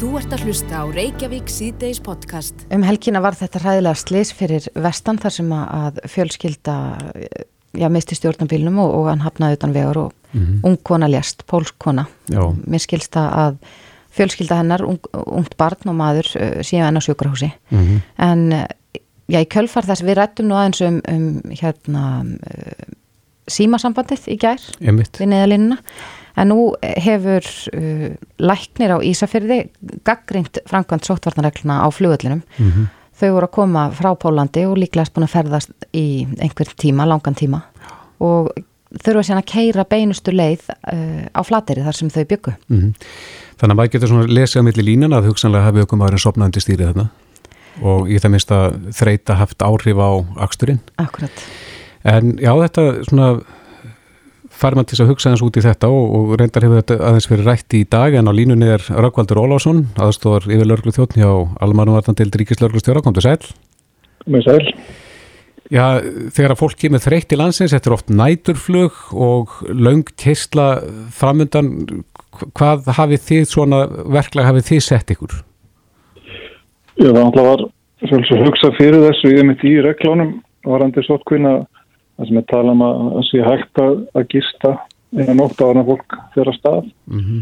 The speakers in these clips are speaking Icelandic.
Þú ert að hlusta á Reykjavík síðdeis podcast. Um helgina var þetta hræðilega slis fyrir vestan þar sem að fjölskylda já, misti stjórnabílnum og, og hann hafnaði utan vegar og mm -hmm. ung kona lést, pólsk kona. Mér skilsta að fjölskylda hennar, ung, ungt barn og maður uh, séu enn á sjökurhúsi. Mm -hmm. En já, í kjölfar þess við rættum nú aðeins um, um hérna, uh, símasambandið í gær Einmitt. við neðalínuna en nú hefur uh, læknir á Ísafyrði gaggrind framkvæmt sóttvarnaregluna á flugöllinum mm -hmm. þau voru að koma frá Pólandi og líklega búin að ferðast í einhver tíma, langan tíma. Og þurfa síðan að keira beinustu leið uh, á flateri þar sem þau byggu mm -hmm. Þannig að maður getur svona lesið á milli línan að hugsanlega hafi okkur maður en sopnandi stýrið þarna. Og ég það minnst að þreita haft áhrif á aksturinn. Akkurat En já, þetta svona fær maður til að hugsa eins út í þetta og, og reyndar hefur þetta aðeins verið rætt í dag en á línunni er Rökkvaldur Ólásson aðstofar yfir lörglu þjóttn hjá Almanuvartandil Ríkislörglu stjóra, kom til sæl Með sæl. Já, þegar að fólk kemur þreytt í landsins þetta er oft næturflug og laung kistla framundan hvað hafið þið svona verklega hafið þið sett ykkur? Það var svolítið hugsa fyrir þessu ég mitt í reglónum varandi sótkvinna það sem er talað um að það sé hægt að, að gista eða nótt á hana fólk fyrir að stað. Mm -hmm.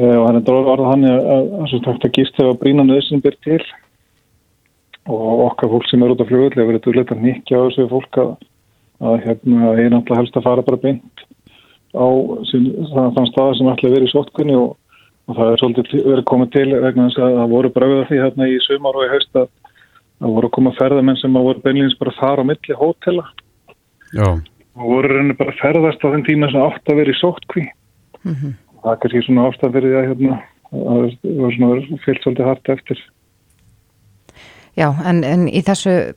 uh, og hann er dróðvarð hann að það sé hægt að gista ef að brína nöðsinn byr til. Og okkar fólk sem er út af fljóðli hefur verið dugleitt að nýkja á þessu fólk að, að hérna er náttúrulega helst að fara bara beint á sín, þann stað sem ætla að vera í sótkunni og, og það er svolítið verið komið til vegna þess að það voru bröða því hérna í sumar og í haust að það voru að koma ferðamenn sem að voru beinleins bara að fara á milli hótela Já. og voru reynir bara að ferðast á þenn tíma sem átt að vera í sóttkví mm -hmm. það er kannski svona ástæð fyrir því að hérna, það var svona fyllt svolítið hardt eftir Já, en, en í þessu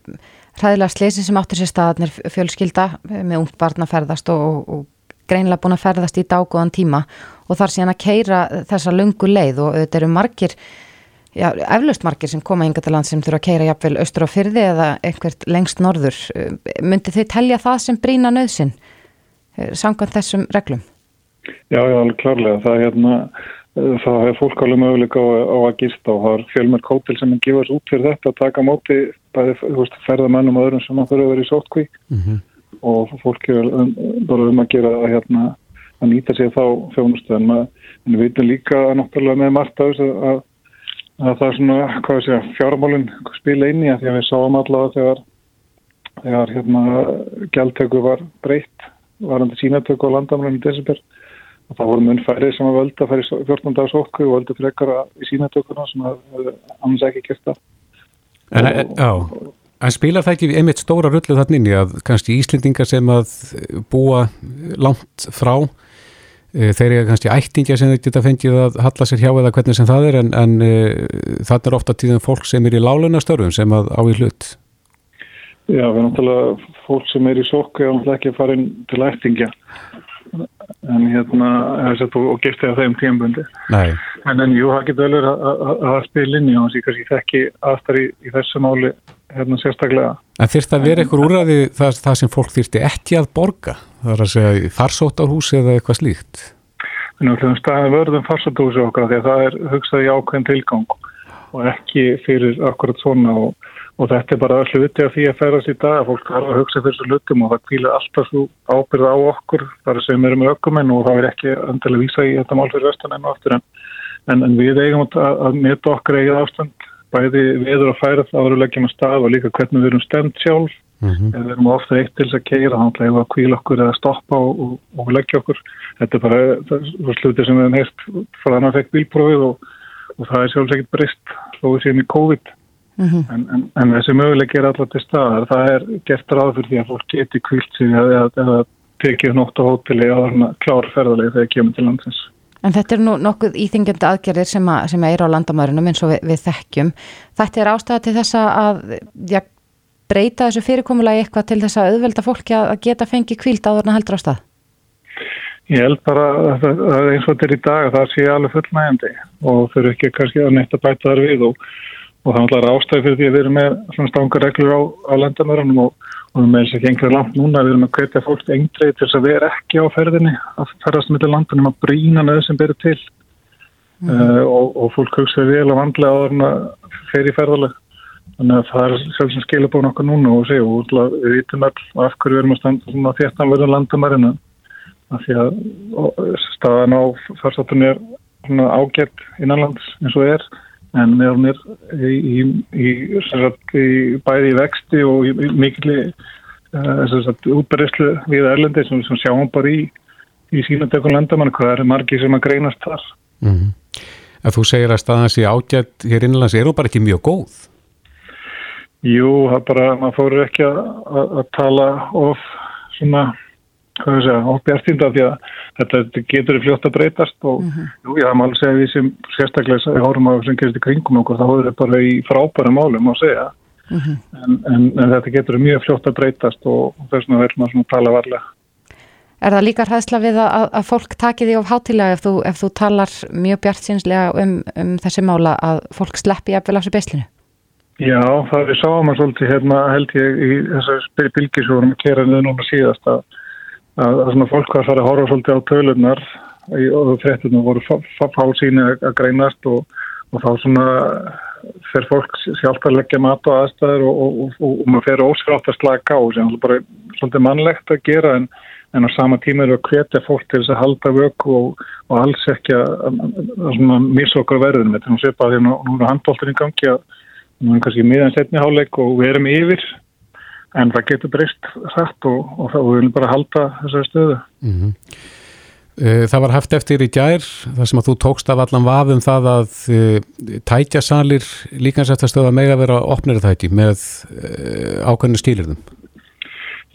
hræðilega slesi sem áttur sér staðarnir fjölskylda með ungt barn að ferðast og, og, og greinlega búin að ferðast í dágóðan tíma og þar síðan að keira þessa lungu leið og þetta eru margir já, eflaust margir sem koma yngar til land sem þurfa að keira jafnvel austur á fyrði eða einhvert lengst norður myndi þau telja það sem brína nöðsin samkvæmt þessum reglum? Já, já, alveg klárlega það er hérna, það hefur fólk alveg möguleika á, á að gista og það er fjölmörk hótel sem gefast út fyrir þetta að taka móti bæði ferðamennum og öðrum sem það þurfa að vera í sótkví mm -hmm. og fólk er um, bara um að gera að hérna að nýta sér þá fjónustu en, en við veitum líka að náttúrulega með margt að, að að það er svona, hvað sé að fjármálinn spila inn í að því að við sáum allavega þegar, þegar hérna gjaldtöku var breytt varandi sínatöku á landamlunum í desember. Og það voru mun færið sem að völda færið 14 dags okkur og völdu frekara í sínatökuna sem að annars ekki gert það. En, og, já, en spilar það ekki einmitt stóra rullu þannig að kannski Íslendingar sem að búa langt frá þeir eru kannski ættingja sem þau geta fengið að halla sér hjá eða hvernig sem það er en, en uh, það er ofta tíðan fólk sem er í lálunastörfum sem að á í hlut. Já, við erum náttúrulega fólk sem er í sokku og náttúrulega ekki að fara inn til ættingja en hérna og giftið af þeim tímbundi en en jú, það getur vel verið að það spil inn í og það sé kannski ekki aðstæri í, í þessu máli hérna sérstaklega. En þurft að vera einhver úræði það, það sem fólk þurfti ekki að borga? Það er að segja farsóttarhúsi eða eitthvað slíkt? Við náttúrulega staðum vörðum farsóttarhúsi okkar því að það er hugsaði ákveðin tilgang og ekki fyrir akkurat svona og, og þetta er bara öllu viti af því að ferast í dag. Að fólk þarf að hugsa fyrir þessu lutum og það kvíla alltaf svo ábyrða á okkur þar sem erum við ökumenn og það er ekki öndilega vísa í þetta mál fyrir vestan enn og aftur en, en, en við eigum að, að meta okkar eigið ástand bæði viður að færa það árulegjum að stað og líka hvernig við erum stemt sjálf. Mm -hmm. við erum ofta eitt til þess að keira þannig að við kvíla okkur eða stoppa og, og, og leggja okkur. Þetta er bara sluti sem við hefum heilt frá þannig að fekk bílprófið og, og það er sjálfsagt brist hlóðið síðan í COVID mm -hmm. en, en, en þessi möguleik er alltaf til staðar það er gert ráð fyrir því að fólk geti kvílt sig eða, tekið nótt á hóteli að klára ferðarlega þegar kemur til landsins En þetta er nú nokkuð íþingjandi aðgerðir sem, að, sem er á landamærunum eins og við, við þekkjum. Þetta er ástæða til þess að ja, breyta þessu fyrirkomulagi eitthvað til þess að auðvelda fólki að geta fengið kvíld áður en heldur á stað? Ég held bara að er eins og þetta er í dag að það sé alveg fullnægandi og þau eru ekki kannski að neitt að bæta þar við og, og það er ástæði fyrir því að við erum með svona stanga reglur á, á landamærunum og og við meðum sér ekki langt núna við erum að kveitja fólk engreið til þess að vera ekki á ferðinni að ferðast með landunum að brína nöðu sem berir til. Mm. uh, og, og fólk hugsaði vel og vandlega á þarna fyrir ferðaleg þannig að það er sjálf sem skilja búin okkur núna og og við vitum all af hverju við erum að standa svona þéttan verðan landamærinu af því að staðan á farsáttunni er ágætt innanlands eins og er en meðan er í, í, í, í bæði í vexti og í mikilli uh, útberðislu við Erlendi sem við sjáum bara í í sínandekun landamann hvað er margi sem að greinast þar mm -hmm. Þú segir að staðan sé ágætt hér innanlands, er þú bara ekki mjög góð? Jú, það bara, maður fóru ekki að, að, að tala of svona, bjartinda því að þetta, getur fljótt að breytast og mm -hmm. jú, ég haf maður að segja við sem sérstaklega í hórum á sem gerist í kringum okkur, þá er þetta bara í frábæra málum að segja mm -hmm. en, en, en þetta getur mjög fljótt að breytast og þess vegna verður maður svona að tala varlega. Er það líka hræðsla við að, að fólk taki því of hátilega ef þú, ef þú talar mjög bjart sínslega um, um þessi mála að fólk sleppi jafnvel á þessu beislinu? Já, það sáum að svolítið hérna held ég í þessar bylgisúrum að að, að, svona fólk var að fara að horfa svolítið á tölunar og þrettunum voru fálsíni að greinast og, og þá svona fer fólk sjálf að leggja mat á aðstæður og, og, og maður fer óskrátt að slaka á sem bara svolítið mannlegt að gera en, en á sama tíma eru að hvetja fólk til þess að halda vöku og alls ekki að, að missa okkar verðin þetta er nú sépað því að nú er handbólturinn gangi að Nú er kannski miðan setni háleik og við erum yfir en það getur breyst hrætt og, og þá viljum við bara halda þessari stöðu. Mm -hmm. Það var haft eftir í gær þar sem að þú tókst af allan vafum það að uh, tætjasalir líkansættastöða að vera opnir ekki með ákveðinu stílirðum.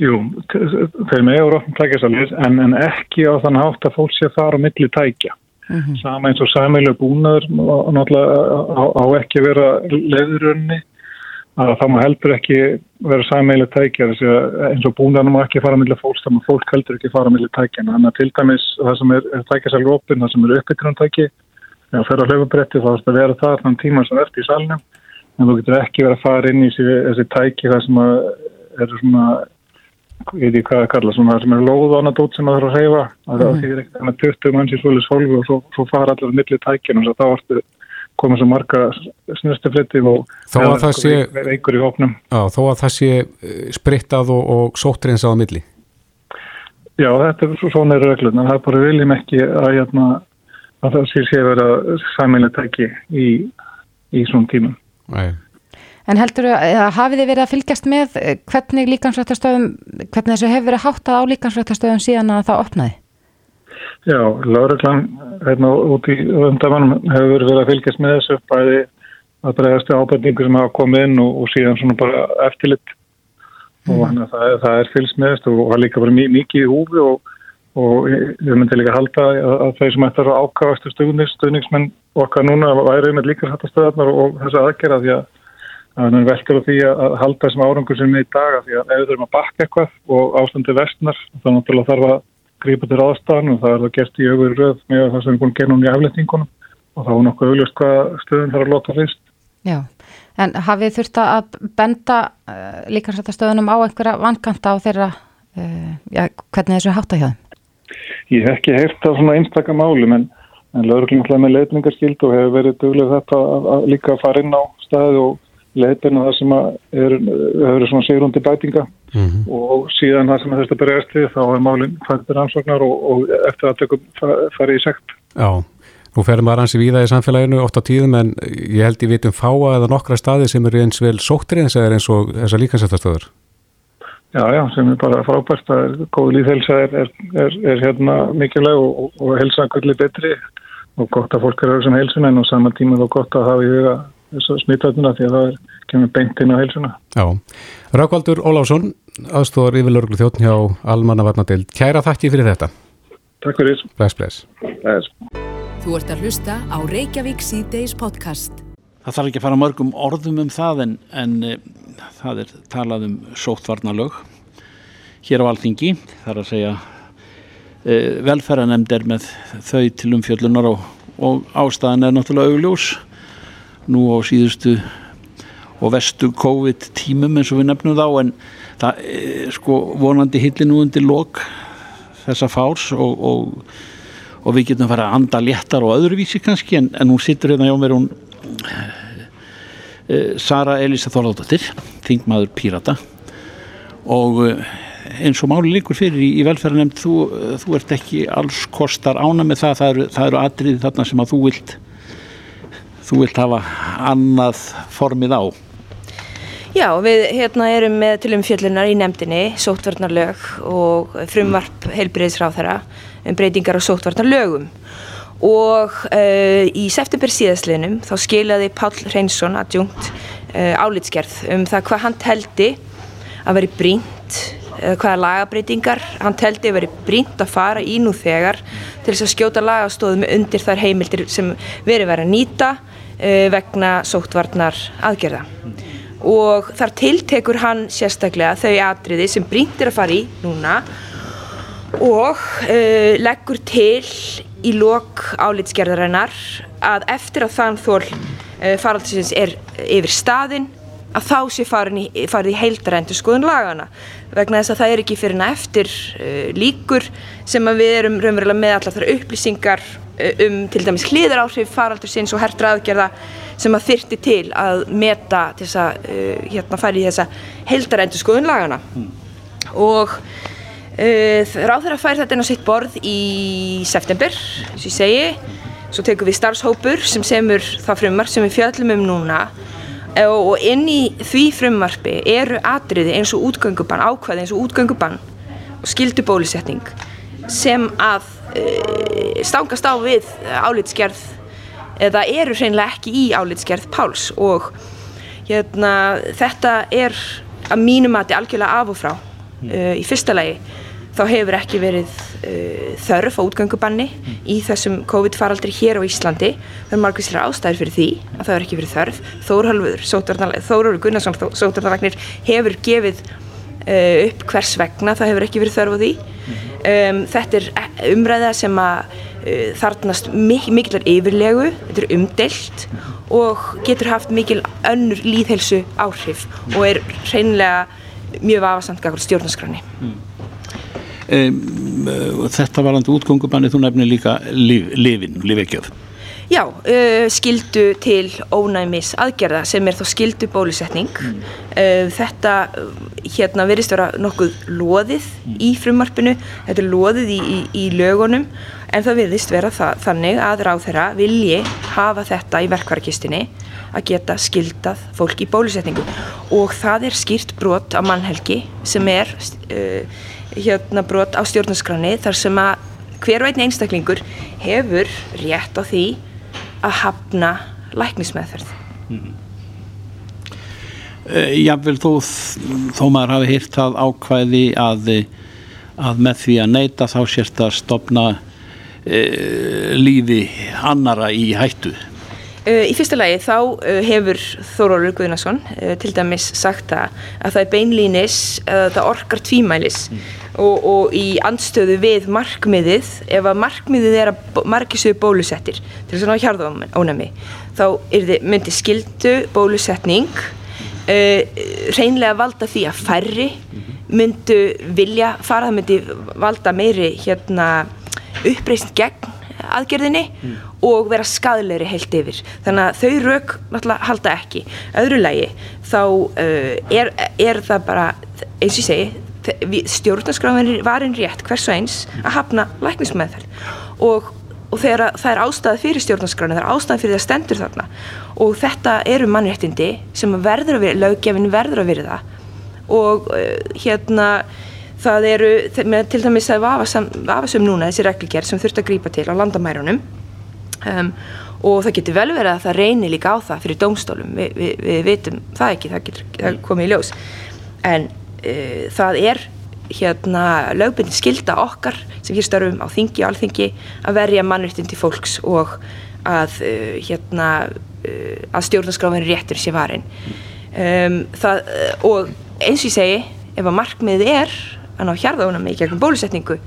Jú, þeir með eru opnir tætjasalir en, en ekki á þann hátt að fólk sé að fara á milli tækja. Mm -hmm. Sama eins og sæmælu búnaður á, á ekki vera leðurunni að það má heldur ekki vera sæmælu tækja eins og búnaðanum má ekki fara millir fólks þannig að fólk heldur ekki fara millir tækja. Þannig að til dæmis það sem er, er tækjasælur opinn, það sem eru uppbyttunum tæki þegar það fer á hlöfubretti þá er það að vera það þann tíma sem eftir í salnum. En þú getur ekki verið að fara inn í þessi, þessi tæki það sem eru svona ég veit ekki hvað það kalla, svona sem er lóðanadót sem það þarf að reyfa, það mm. þýðir ekkert þannig að 20 manns í svolítið svolgu og svo, marga snurstufliti og þó að það sé einhver í hópnum. Já, þó að það sé eh, sprittað og, og sóttrinsað á milli. Já, þetta er svona eru reglun, en það er bara viljum ekki að, hérna, að það sé sé vera sæmileg tæki í, í svona tímum. Nei. En heldur þú að hafið þið verið að fylgjast með eh, hvernig líkansrættastöðum, hvernig þessu hefur verið háttað á líkansrættastöðum síðan að það opnaði? Já, Láreglann hérna út í undamann hefur verið að fylgjast með þessu bæði að bregðast ábætningu sem hafa komið inn og, og síðan svona bara eftirlitt mm. og hann, það, það er fylgst með þessu og það líka bara mikið í húfi og, og við myndum líka halda að, að þeir sem ættar að ákafastu stuðningsmenn okkar núna væri með líkansrættastöðarnar og þessu aðgerða því að Þannig veldur á því að halda þessum árangur sem við í dag að því að ef við þurfum að bakka eitthvað og ástandi vestnar þá náttúrulega þarf að grípa til ráðstafan og það er það gert í augur röð með það sem við búin að gera núna í afletningunum og þá er nokkuð augljóst hvað stöðun þarf að lota fyrst. Já, en hafið þurft að benda uh, líkansrættastöðunum á einhverja vanganta á þeirra, uh, já, hvernig þessu hátta hjá þeim? Ég hef ekki heyrt á svona einstakka málum en, en lögurklinglega með leitningarskild og hefur verið dögleg þetta að, að líka að fara inn á staði og leipina það sem er, er svona segrundi bætinga mm -hmm. og síðan það sem þetta berjast við þá er málinn fættir ansvagnar og, og eftir að tökum farið í sekt. Já, nú ferum maður hansi víða í samfélaginu oft á tíðum en ég held ég vitum fáa eða nokkra staði sem eru eins vel sóttir eins eða eins og þessar líkansættastöður. Já, já, sem er bara frábært að góð líðhelsa er, er, er, er hérna mikilvæg og, og helsa kvöldi betri og gott að fólk er auðvitað sem helsun en á sama tíma þá gott að hafa í huga smittatuna því að það er, kemur beint inn á heilsuna. Já, Rákvaldur Ólásson, aðstofar yfirlörglu þjóttn hjá Almanna Varnadeild. Kæra þakki fyrir þetta. Takk fyrir. Bless, bless. bless. Þú ert að hlusta á Reykjavík C-Days podcast. Það þarf ekki að fara mörgum orðum um það en, en e, það er talað um sóttvarnalög hér á Alþingi. Það er að segja e, velferðanemnd er með þau til umfjöllunar og, og ástæðan er náttúrulega augljós nú á síðustu og vestu COVID tímum eins og við nefnum þá en það er sko vonandi hilli nú undir lok þessa fárs og, og, og við getum fara að anda léttar og öðruvísi kannski en, en hún sittur hérna hjá mér hún uh, Sara Elisa Þorðardóttir þingmaður Pírata. Og uh, eins og máli líkur fyrir í, í velferðanemnd þú, þú ert ekki alls kostar ána með það það eru, það eru atriði þarna sem að þú vilt þú vilt hafa annað formið á. Já, við hérna erum með til umfjöllunar í nefndinni sótvarnarlög og frumvarp heilbriðisráð þeirra um breytingar á sótvarnarlögum og uh, í september síðastlinum þá skilaði Pál Reynsson adjungt uh, álitskerð um það hvað hann teldi að veri brínt eða hvaða lagabreitingar hann teldi að veri brínt að fara í nú þegar til þess að skjóta lagastóðum undir þar heimildir sem verið verið að nýta uh, vegna sótvarnar aðgerða. Og þar tiltekur hann sérstaklega þau atriði sem brínt er að fara í núna og uh, leggur til í lok álitsgerðarinnar að eftir að þann þól uh, faraldsins er yfir staðin að þá sé í, farið í heildarendur skoðun lagana vegna þess að það er ekki fyrir hana eftir uh, líkur sem að við erum raunverulega með allar þar upplýsingar uh, um til dæmis hliðar áhrif faraldursins og hertra aðgerða sem að þyrti til að meta til þess að uh, hérna færi í þessa heildarendur skoðun lagana mm. og ráð þeirra fær þetta inn á sitt borð í september, og ég segi. Svo tekum við starfshópur sem semur það frumvarp sem við fjöllum um núna og inn í því frumvarpi eru atriði eins og útgöngubann, ákvæði eins og útgöngubann og skildubólusetning sem að uh, stangast á við álitsgerð eða eru hreinlega ekki í álitsgerð Páls. Og hérna, þetta er að mínum að þetta er algjörlega af og frá uh, í fyrsta lagi þá hefur ekki verið uh, þörf á útgöngubanni mm. í þessum COVID-faraldri hér á Íslandi. Það er margvíslega ástæður fyrir því að það er ekki verið þörf. Þórhalfur, Þórhalfur Gunnarsson, Sótarnalagnir hefur gefið uh, upp hvers vegna það hefur ekki verið þörf á því. Um, þetta er umræða sem að uh, þarnast mik mikillar yfirlegu, þetta er umdelt og getur haft mikil önnur líðhelsu áhrif og er hreinlega mjög vafasamt gafur stjórnarskrani. Mm. Um, þetta varandi útgöngubanni þú nefnir líka lif, lifin, lifekjöf Já, uh, skildu til ónæmis aðgerða sem er þá skildu bólusetning mm. uh, þetta hérna verist vera nokkuð loðið mm. í frumarpinu þetta er loðið í, í, í lögunum. En það verist vera það, þannig að ráð þeirra vilji hafa þetta í verkvarakistinni að geta skildað fólk í bólusetningu. Og það er skýrt brot á mannhelgi sem er uh, hérna brot á stjórnarskráni þar sem að hver og einn einstaklingur hefur rétt á því að hafna læknismeðferð mm -hmm. uh, Jável þó þó maður hafi hýrt það ákvæði að, að með því að neyta þá sérst að stopna uh, lífi annara í hættu í fyrsta lagi þá uh, hefur Þórólur Guðnarsson uh, til dæmis sagt að, að það er beinlínis að það orkar tvímælis mm. og, og í andstöðu við markmiðið ef að markmiðið er að markisöðu bólusettir til þess að ná hjarðónami þá þið, myndi skildu bólusetning reynlega valda því að færri myndu vilja fara, það myndi valda meiri hérna, uppreist gegn aðgerðinni mm. Og vera skadleiri heilt yfir þannig að þau rauk náttúrulega halda ekki öðru lagi þá uh, er, er það bara eins og ég segi stjórnarskráðin var einn rétt hvers og eins að hafna læknismæðferð og, og þegar það er ástæði fyrir stjórnarskráðin það er ástæði fyrir það stendur þarna og þetta eru mannréttindi sem verður að vera löggefin verður að vera það og uh, hérna það eru til dæmis að vafasum núna þessi reglugjær sem þurft að grýpa til á landamærunum um, og það getur vel verið að það reynir líka á það fyrir dómstólum, Vi, við, við vitum það ekki, það getur komið í ljós. En uh, það er hérna lögbundin skilda okkar sem hér starfum á þingi og alþingi að verja mannréttindi fólks og að uh, hérna uh, að stjórnarskráfin réttur sé varin. Um, það, og eins og ég segi ef að markmiðið er að ná hjarðaunami í gegnum bólusetningu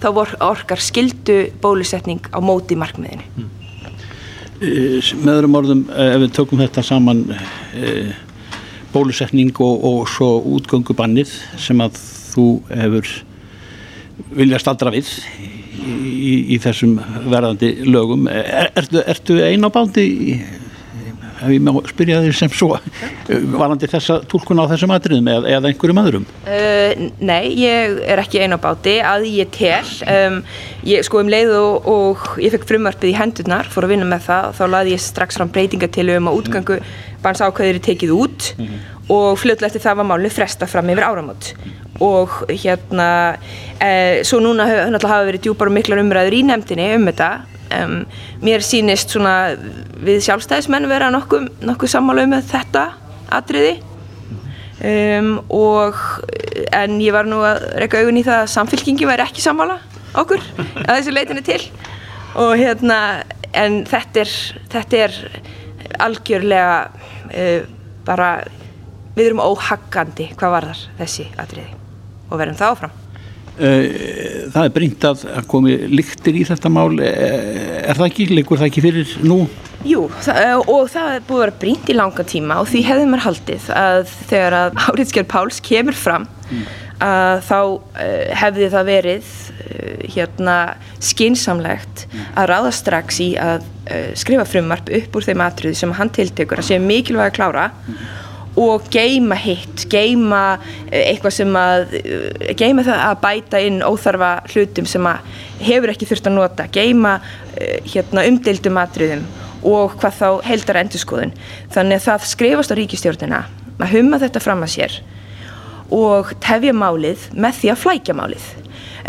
þá orkar skildu bólusetning á móti markmiðinu mm. Með öðrum orðum ef við tökum þetta saman e, bólusetning og, og svo útgöngubannið sem að þú hefur viljast aldra við í, í þessum verðandi lögum er, ertu, ertu einn á bándi ef ég má spyrja þér sem svo varandi þessa tólkun á þessum atriðum eða, eða einhverjum öðrum? Uh, Nei, ég er ekki einn á báti að ég tel um, ég, sko um leið og, og ég fekk frumvarpið í hendurnar fór að vinna með það þá laði ég strax fram breytingatilum og útgangu barns ákvæðir er tekið út mm -hmm. og fljóðlega eftir það var málunni fresta fram yfir áramót. Og hérna e, svo núna hafa verið djúpar og miklar umræður í nefndinni um þetta um, mér sýnist svona við sjálfstæðismenn vera nokkuð, nokkuð sammála um þetta atriði. Um, og en ég var nú að reyka augun í það að samfélkingi væri ekki sammála okkur að þessu leitinu til. Og hérna en þetta er, þetta er algjörlega uh, bara við erum óhaggandi hvað var þar þessi atriði. Og verðum það áfram Það er brínt að komi lyktir í þetta mál eh, er það ekki, leikur það ekki fyrir nú? Jú, það, eh, og það er búið að vera brínt í langa tíma og því hefði mér haldið að þegar að Áriðskjörn Páls kemur fram mm. að þá hefði það verið hérna skinsamlegt mm. að ráða strax í að skrifa frumvarp upp úr þeim atriði sem hann tiltekur að sé mikilvæg að klára mm og geima hitt, geima eh, eitthvað sem að eh, geima það að bæta inn óþarfa hlutum sem að hefur ekki þurft að nota. Geima eh, hérna, umdeildum atriðum og hvað þá heldara endurskoðun þannig að það skrifast á ríkistjórnina að humma þetta fram að sér og tefja málið með því að flækja málið.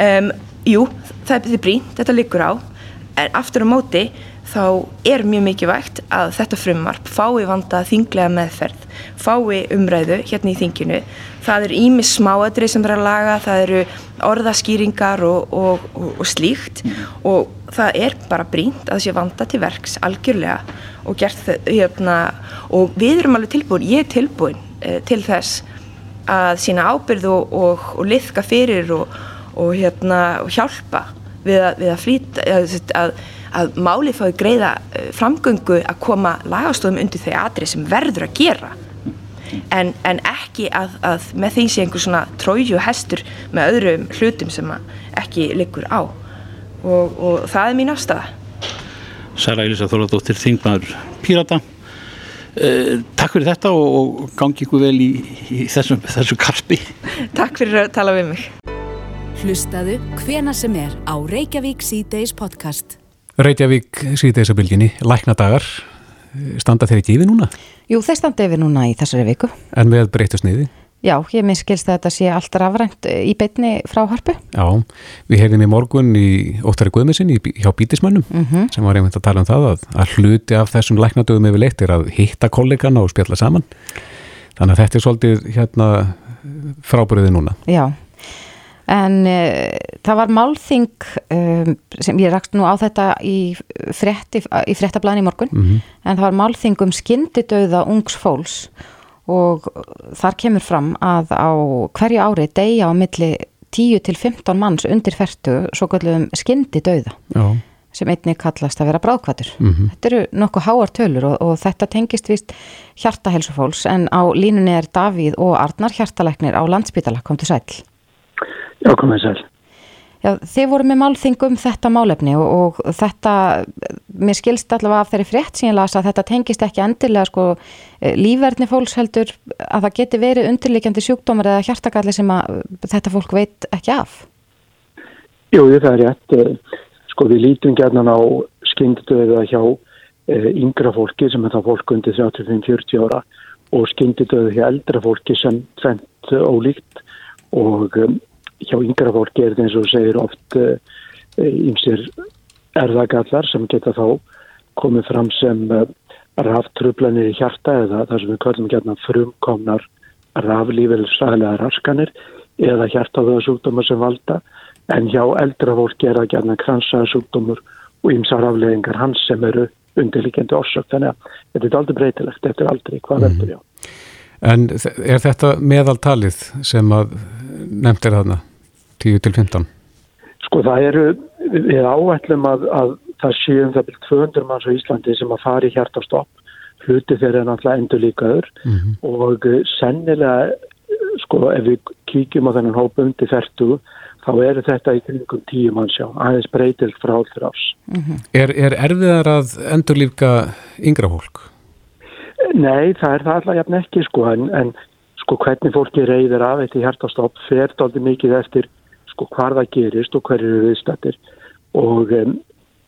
Um, jú, það er brínt, þetta liggur á. En aftur á móti þá er mjög mikilvægt að þetta frumvarp fái vanda þinglega meðferð, fái umræðu hérna í þinginu. Það eru ími smáadrið sem er að laga, það eru orðaskýringar og, og, og, og slíkt og það er bara brínt að þessi vanda til verks algjörlega og gert það hérna og við erum alveg tilbúin, ég er tilbúin eh, til þess að sína ábyrð og liðka fyrir og hérna hjálpa við að, við að flýta að, að að máli fái greiða eh, framgöngu að koma lagastofum undir þau aðri sem verður að gera. En, en ekki að, að með því sé einhver svona tróju hestur með öðrum hlutum sem ekki liggur á. Og, og það er mín afstæða Særa Elisa Þorðardóttir Þingmaður Pírata. Eh, Takk fyrir þetta og, og gangi ykkur vel í, í þessu, þessu karpi. Takk fyrir að tala við mig. Hlustaðu hvena sem er á Reykjavík C-Days podcast Reykjavík síðdeisabilginni, læknadagar, standa þeir ekki yfir núna? Jú, þeir standa yfir núna í þessari viku. En með breytast niði? Já, ég minnskilst að þetta sé allt rafrænt í beitni frá harpu. Já, við heyrðum í morgun í Óttari Guðmessin hjá Bítismannum mm -hmm. sem var einmitt að tala um það að, að hluti af þessum læknadögum yfir leitt er að hitta kollegana og spjalla saman. Þannig að þetta er svolítið hérna frábúriði núna. Já, en uh, það var málþing um, sem ég rakst nú á þetta í frétti, í fréttablaðin í morgun. Mm -hmm. en það var málþing um skyndidauða ungs fólks. Og þar kemur fram að á hverju ári degja á milli 10 til 15 manns undir færtu svo kallum skyndidauða sem einni kallast að vera bráðkvætur mm -hmm. þetta eru nokkuð háar tölur og, og þetta tengist vist hjartahelsufólks en á línunni er Davíð og Arnar hjartalæknir á landsbytala, kom til sæl Já, komið sæl. Já, þið voru með málþingum þetta málefni og, og þetta, mér skilst allavega af þeirri frétt sem ég las að þetta tengist ekki endilega sko eh, lífverðni fólks heldur að það geti verið undirleikjandi sjúkdómar eða hjartakalli sem að þetta fólk veit ekki af. Jú, það er rétt. Eh, sko við lítum gerna á skyndidöða hjá eh, yngra fólki sem er það fólk undir 35-40 ára og skyndidöða hjá eldra fólki sem tvent ólíkt og hjá yngra fólki er þetta eins og segir oft ymsir uh, erðagallar sem geta þá komið fram sem uh, raftrublanir í hjarta eða það sem við kallum gætna frumkomnar raflífelsælega raskanir eða hjartáðaðasúkdómar sem valda en hjá eldra fólki er það gætna kransaðasúkdómur og ymsar afleðingar hans sem eru undirlikjandi orsök þannig að þetta er aldrei breytilegt, þetta er aldrei hvað verður mhm. já. En er þetta meðaltalið sem að nefnt er þarna? 10 til 15? Sko það eru, við áætlum að, að það séum það byrjt 200 manns á Íslandi sem að fari hjartastopp hluti þeirra náttúrulega endur líkaður mm -hmm. og sennilega sko ef við kíkjum á þennan hópa undir færtugu þá eru þetta í kringum tíu mann sjá, aðeins breytilt frá allra ás. Mm -hmm. Er, er erfiðar að endurlífka yngra fólk? Nei, það er það alltaf jafn ekki sko, en, en sko hvernig fólki reyðir af eitt í hærtastopp fer daldi mikið eftir sko hvar það gerist og hverju eru viðstættir og um,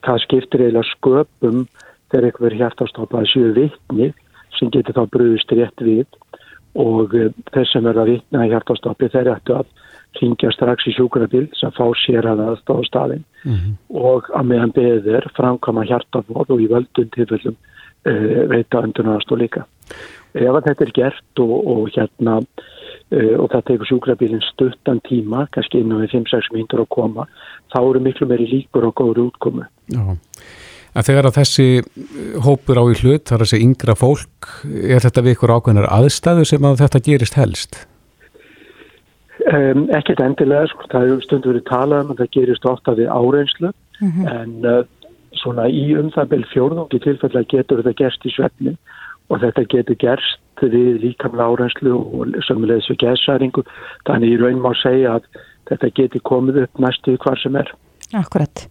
það skiptir eiginlega sköpum þegar eitthvað er hærtastopp að séu vittni sem getur þá bröðist rétt við og um, þess sem verða vittna í hærtastoppi þeir ættu að ringja strax í sjúkrabil sem fá sér að aðstáða staðin mm -hmm. og að meðan beður framkama hjartafóð og í völdun tilfellum uh, veita öndunarastóð líka. Ef þetta er gert og, og hérna og það tekur sjúkrabilin stuttan tíma, kannski innan við 5-6 mínutur að koma, þá eru miklu meiri líkur og góður útkomu. Já. En þegar að þessi hópur á í hlut, þar að segja yngra fólk, er þetta við ykkur ákveðnar aðstæðu sem að þetta gerist helst? Um, ekkert endilega, sko, það er stundu verið talað um að það gerist ofta við áreinslu mm -hmm. en uh, svona í um það bel fjórðungi tilfellega getur þetta gerst í svefni og þetta getur gerst við líkamlega áreinslu og sömulegis við gæsæringu þannig í raun má segja að þetta getur komið upp næstu hvar sem er. Akkurat.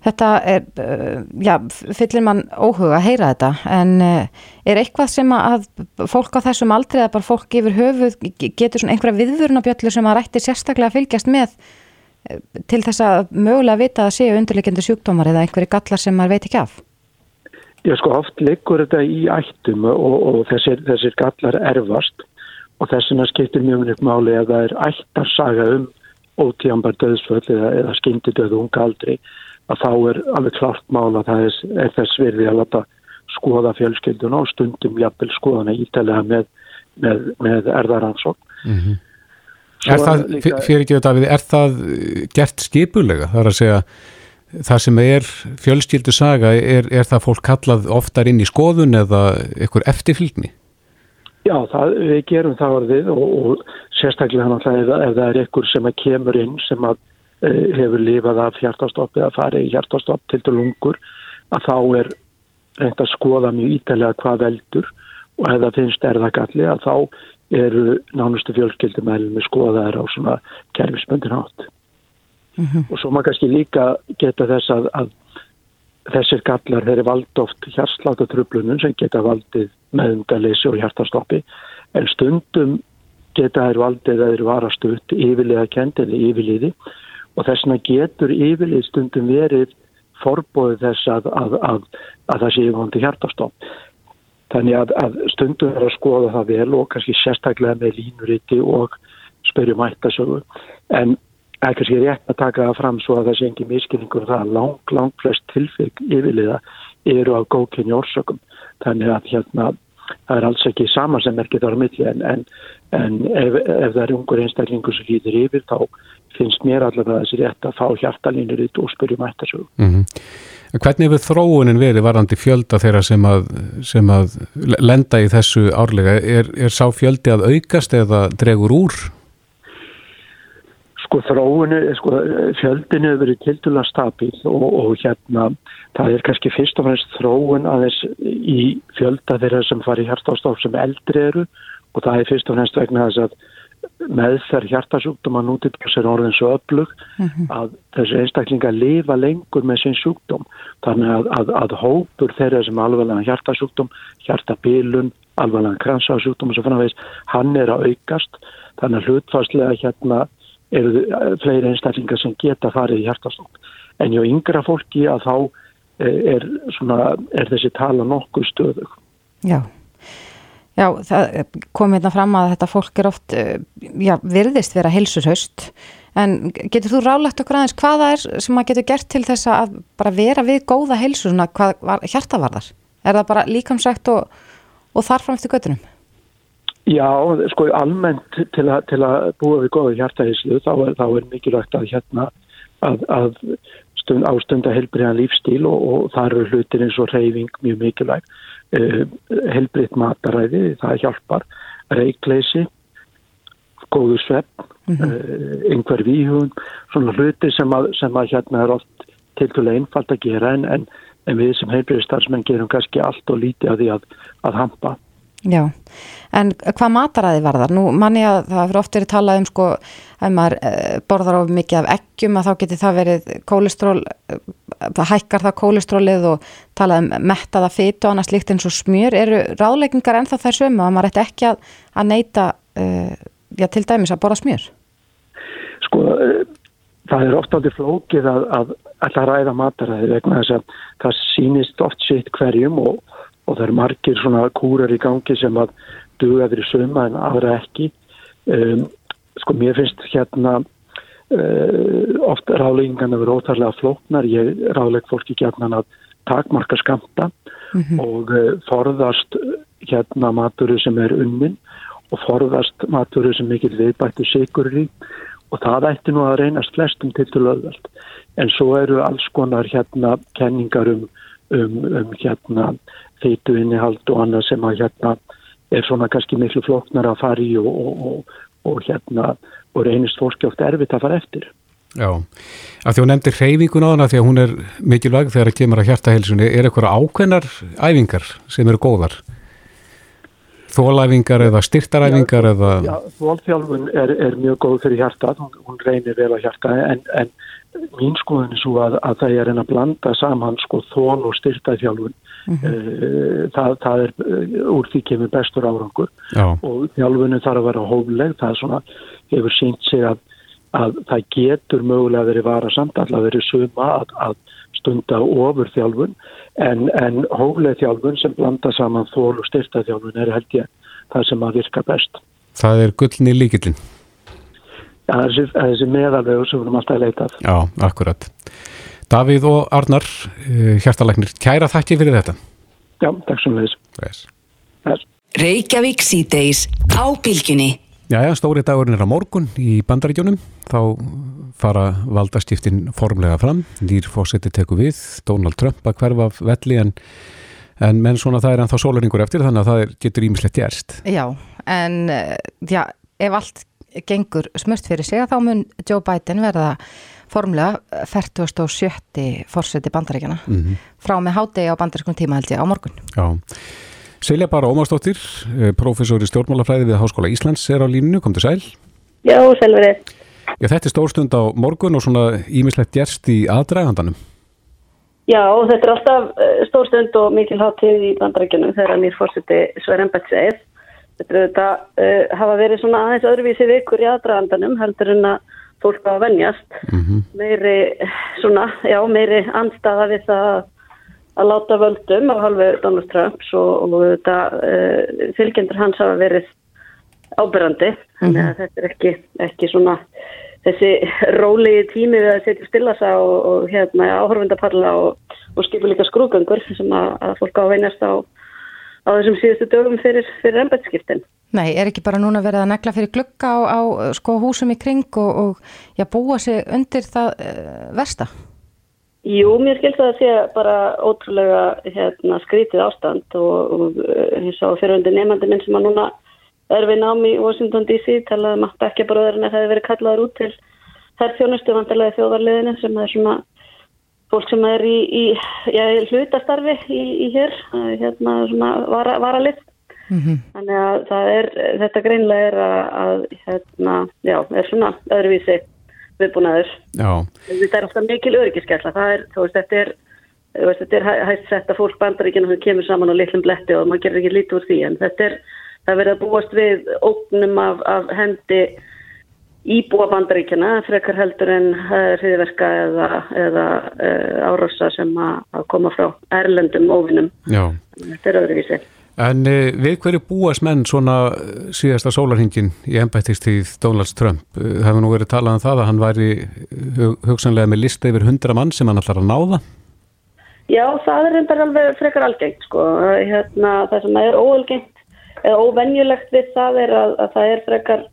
Þetta er, uh, já, fyllir mann óhuga að heyra þetta en uh, er eitthvað sem að fólk á þessum aldrei eða bara fólk yfir höfuð getur svona einhverja viðvörunabjöllu sem að rætti sérstaklega að fylgjast með uh, til þess að mögulega vita að séu undirleikindi sjúkdómar eða einhverju gallar sem maður veit ekki af? Já sko oft liggur þetta í ættum og, og þessir, þessir gallar erfast og þessina skiptir mjög mjög máli að það er ættarsaga um ótíambar döðsföll eða, eða skyndidöðu unga aldrei að þá er alveg klart mála það er, er þess virði að lata skoða fjölskylduna og stundum jafnvel skoðana ítalega með, með, með erðaransók. Mm -hmm. Er það, líka, fyrir ekki þetta, er það gert skipulega? Það er að segja, það sem er fjölskyldu saga, er, er það fólk kallað oftar inn í skoðun eða einhver eftirfylgni? Já, það, við gerum það orðið og, og sérstaklega hann að ef það er einhver sem kemur inn sem að Eh, hefur lifað af hjartastopp eða farið í hjartastopp til til lungur að þá er reynd að skoða mjög ítalega hvað veldur og ef það finnst erðagalli að þá eru nánustu fjölskyldumælum skoðaðar á svona kerfismöndin átt. Mm -hmm. Og svo maður kannski líka geta þess að, að þessir gallar þeirri vald oft hjartsláttatrublunum sem geta valdið meðungalessi og hjartastoppi en stundum geta þær valdið að þeir varastu yfirlega kendi eða yfirliði og þess vegna getur yfirlið stundum verið forbóðið þess að, að, að, að það sé yfirvondi hjartastopp. Þannig að stundum er að skoða það vel og kannski sérstaklega með línuriti og spyrjum ættasögu. En það er kannski rétt að taka það fram svo að það sé engi miskilningur það að lang, lang flest tilfygg yfirliða eru á góðkynni orsökum. Þannig að hérna það er alls ekki sama sem er getur á milli en, en, en ef, ef það er ungur einstaklingur sem hýðir yfir þá finnst mér allavega þessi rétt að fá hjartalínur í dóspyrjum ættasögu. Mm -hmm. Hvernig hefur þróunin verið varandi fjölda þeirra sem að, sem að lenda í þessu árlega? Er, er sá fjöldi að aukast eða dregur úr? Sko þróunu, sko fjöldinu hefur verið tildula stabil og, og hérna það er kannski fyrst og fremst þróun aðeins í fjölda þeirra sem fari hjartástof sem eldri eru og það er fyrst og fremst vegna þess að meðferð hjartasjúkdóma nútibjörns er orðin svo öflug mm -hmm. að þessi einstaklinga lifa lengur með sin sjúkdóm þannig að, að, að hópur þeirra sem alveglega hjartasjúkdóm, hjartabilun alveglega kransasjúkdóm og svo fannavegis, hann er að aukast þannig að hlutfastlega hérna eru fleiri einstaklingar sem geta farið í hjartasjúkdóm en hjá yngra fólki að þá eh, er, svona, er þessi tala nokkuð stöðug Já Já, það kom hérna fram að þetta fólk er oft, eh, já, virðist vera heilsurhaust, en getur þú rálegt okkur aðeins hvaða er sem maður getur gert til þess að bara vera við góða heilsu, svona hvað var, hjartavarðar? Er það bara líkamsækt og, og þarfram eftir göttunum? Já, sko almennt til, a, til að búa við góða hjartaheilsu þá, þá er mikilvægt að hérna að, að stund, ástunda helbriðan lífstíl og, og þar eru hlutir eins og reyfing mjög mikilvægt uh, helbriðt mataræði, það hjálpar. Reikleysi góðu svepp mm -hmm. uh, einhver víhun, svona hluti sem að, sem að hérna er oft til dælu einfalt að gera en, en, en við sem heilbriðstarfsmenn gerum kannski allt og lítið að því að, að hampa Já, en hvað mataræði varðar? Nú manni að það fyrir oft verið talað um sko ef maður eh, borðar of mikið af eggjum að þá geti það verið kólestról, eh, það hækkar það kólestrólið og talað um mettaða fytu og annað slíkt eins og smjör. Eru ráðleikingar ennþá þær sömu að maður ætti ekki að, að neyta, uh, já til dæmis að borða smjör? Sko, það er ofta aldrei flókið að, að alltaf ræða mataræði vegna þess að það sýnist oft sitt hverjum og og það eru margir svona kúrar í gangi sem að duga fyrir söma en aðra ekki. Um, sko mér finnst hérna uh, oft ráleggingan að vera óþarlega flóknar. Ég ráleg fólki hérna að takmarka skamta mm -hmm. og uh, forðast hérna maturu sem er unnin og forðast maturu sem mikill viðbættu sigur í. Og það ætti nú að reynast flestum til til öðvöld en svo eru alls konar hérna kenningar um, um, um hérna feitu innihald og annað sem að hérna er svona kannski miklu floknar að fara í og, og, og, og hérna og reynist fólki oft erfitt að fara eftir. Já, af því hún nefndir hreyfingun á hana því að hún er mikilvæg þegar það kemur að hjartaheilsunni. Er eitthvað ákveðnar æfingar sem eru góðar? Þólæfingar eða styrtaræfingar? Já, eða... já þólþjálfun er, er mjög góð fyrir hjartað, hún, hún reynir vel á hjartað en, en mín skoðin er svo að, að það er að blanda saman sko þól og styrtaðþjálfun mm -hmm. það, það er eh, úr því kemur bestur árangur Já. og þjálfunum þarf að vera hófleg það er svona, hefur sínt sig að, að það getur mögulega verið vara samt allar verið suma að, að stunda ofur þjálfun en, en hófleg þjálfun sem blanda saman þól og styrtaðþjálfun er held ég það sem að virka best Það er gullni líkillin Já, þessi, þessi meðalvegu sem við erum alltaf að leitað. Já, akkurat. Davíð og Arnar, eh, hjartalæknir, kæra þakki fyrir þetta. Já, takk sem við þess. Reykjavík síðdeis á bylginni. Já, já, stóri dagurinn er á morgun í bandaríkjónum. Þá fara valdastiftin formlega fram. Nýr fósetti teku við, Donald Trump að hverfa velli en, en menn svona það er ennþá sólaringur eftir þannig að það er, getur ímislegt gerst. Já, en eh, já, ef allt gengur smurt fyrir sig að þá mun Joe Biden verða formlega 47. fórseti bandaríkjana mm -hmm. frá með hádegi á bandarískum tíma held ég á morgun. Já. Selja bara Ómarsdóttir, eh, professor í stjórnmálafræði við Háskóla Íslands er á línu, kom til sæl. Já, selveri. Já, þetta er stórstund á morgun og svona ímislegt gerst í aðdragandanum. Já, þetta er alltaf eh, stórstund og mikil hátíð í bandaríkjunum þegar nýr fórseti Sver Embetsið Þetta er þetta uh, hafa verið svona aðeins öðruvísi vikur í aðdragandanum heldur en að fólk á að venjast. Mm -hmm. Meiri svona, já, meiri anstaða við það að láta völdum af halvu Donald Trumps og, og þetta uh, fylgjendur hans hafa verið ábyrrandi. Þannig mm -hmm. að þetta er ekki, ekki svona þessi rólegi tími við að setja stilla sá og, og hérna áhörfundaparla og, og skipu líka skrúgangur sem að, að fólk á að venjast á á þessum síðustu dögum fyrir, fyrir ennbætskiptin. Nei, er ekki bara núna verið að negla fyrir glukka á, á sko húsum í kring og, og já, búa sig undir það uh, versta? Jú, mér skilst að það sé bara ótrúlega hérna, skrítið ástand og, og ég sá fyrirhundi nefandi minn sem að núna er við námi í Washington DC talaðum að ekki bara öðru en að það hefur verið kallaður út til þær þjónustu vandarlega þjóðarliðinu sem er svona fólk sem er í, í já, hlutastarfi í, í hér, hérna svona vara, varalið. Mm -hmm. Þannig að er, þetta greinlega er að, að hérna, já, er svona öðruvísi viðbúnaður. Þetta er alltaf mikil öryggiskella, það er, þú veist, þetta er, veist, þetta er hægt sett að fólk bandaríkina sem kemur saman á litlum bletti og maður gerir ekki lítið úr því, en þetta er, það verður að búast við ógnum af, af hendi íbúa bandaríkjana frekar heldur en uh, hriðverka eða, eða uh, árosa sem að koma frá erlendum óvinnum. Þetta er öðruvísi. En uh, við hverju búast menn svona síðasta sólarhingin í ennbættistíð Donald Trump? Það hefur nú verið talað um það að hann væri hugsanlega með lista yfir hundra mann sem hann ætlar að náða? Já, það er reyndar alveg frekar algengt sko. Hérna, það sem er óalgengt eða óvenjulegt við það er að, að það er frekar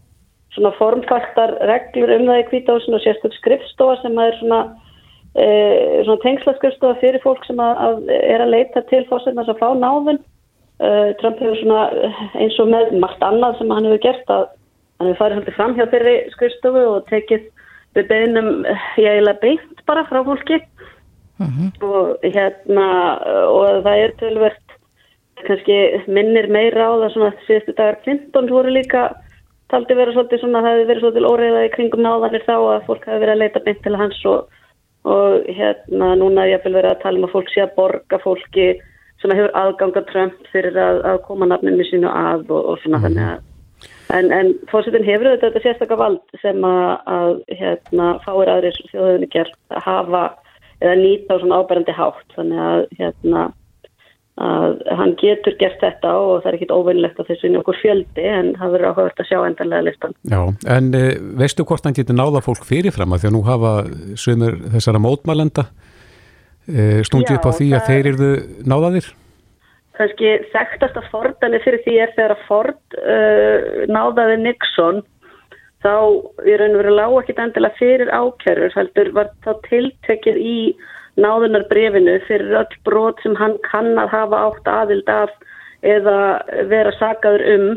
svona formfastar reglur um það í kvításinu og sérstök skrifstofa sem er svona, e, svona tengslaskrifstofa fyrir fólk sem að, að er að leita til fósirnars að fá náðun. E, Trump hefur svona eins og með margt annað sem hann hefur gert að hann hefur farið svolítið fram hjá þeirri skrifstofu og tekið við beinum ég eiginlega beint bara frá fólki mm -hmm. og hérna og það er tölvert kannski minnir meira á það svona síðustu dagar Clinton voru líka taldi vera svolítið svona, það hefði verið svolítið óreiða í kringum náðanir þá að fólk hefði verið að leita beint til hans og, og hérna núna ég vil vera að tala um að fólk sé að borga fólki sem hefur aðganga Trump fyrir að, að koma nafninu sínu að og, og svona mm. þannig að En, en fórsetin hefur þetta, þetta sérstaklega vald sem að, að hérna, fáir aðrir þjóðunni gerð að hafa eða nýta á svona áberandi hátt. Þannig að, hérna, að hann getur gert þetta og það er ekkit óvinnlegt að þessu nokkur fjöldi en það verður áhugavert að sjá endanlega listan. Já, en e, veistu hvort hann getur náða fólk fyrirfram að því að nú hafa sömur þessara mótmælenda stungið upp á því að þeir eru náðaðir? kannski þekktasta fordani fyrir því er þegar að Ford uh, náðaði Nixon þá og veru lág ekkit endilega fyrir ákjörur heldur var þá tiltekið í náðunarbrefinu fyrir öll brot sem hann kann að hafa átt aðild af eða vera sagaður um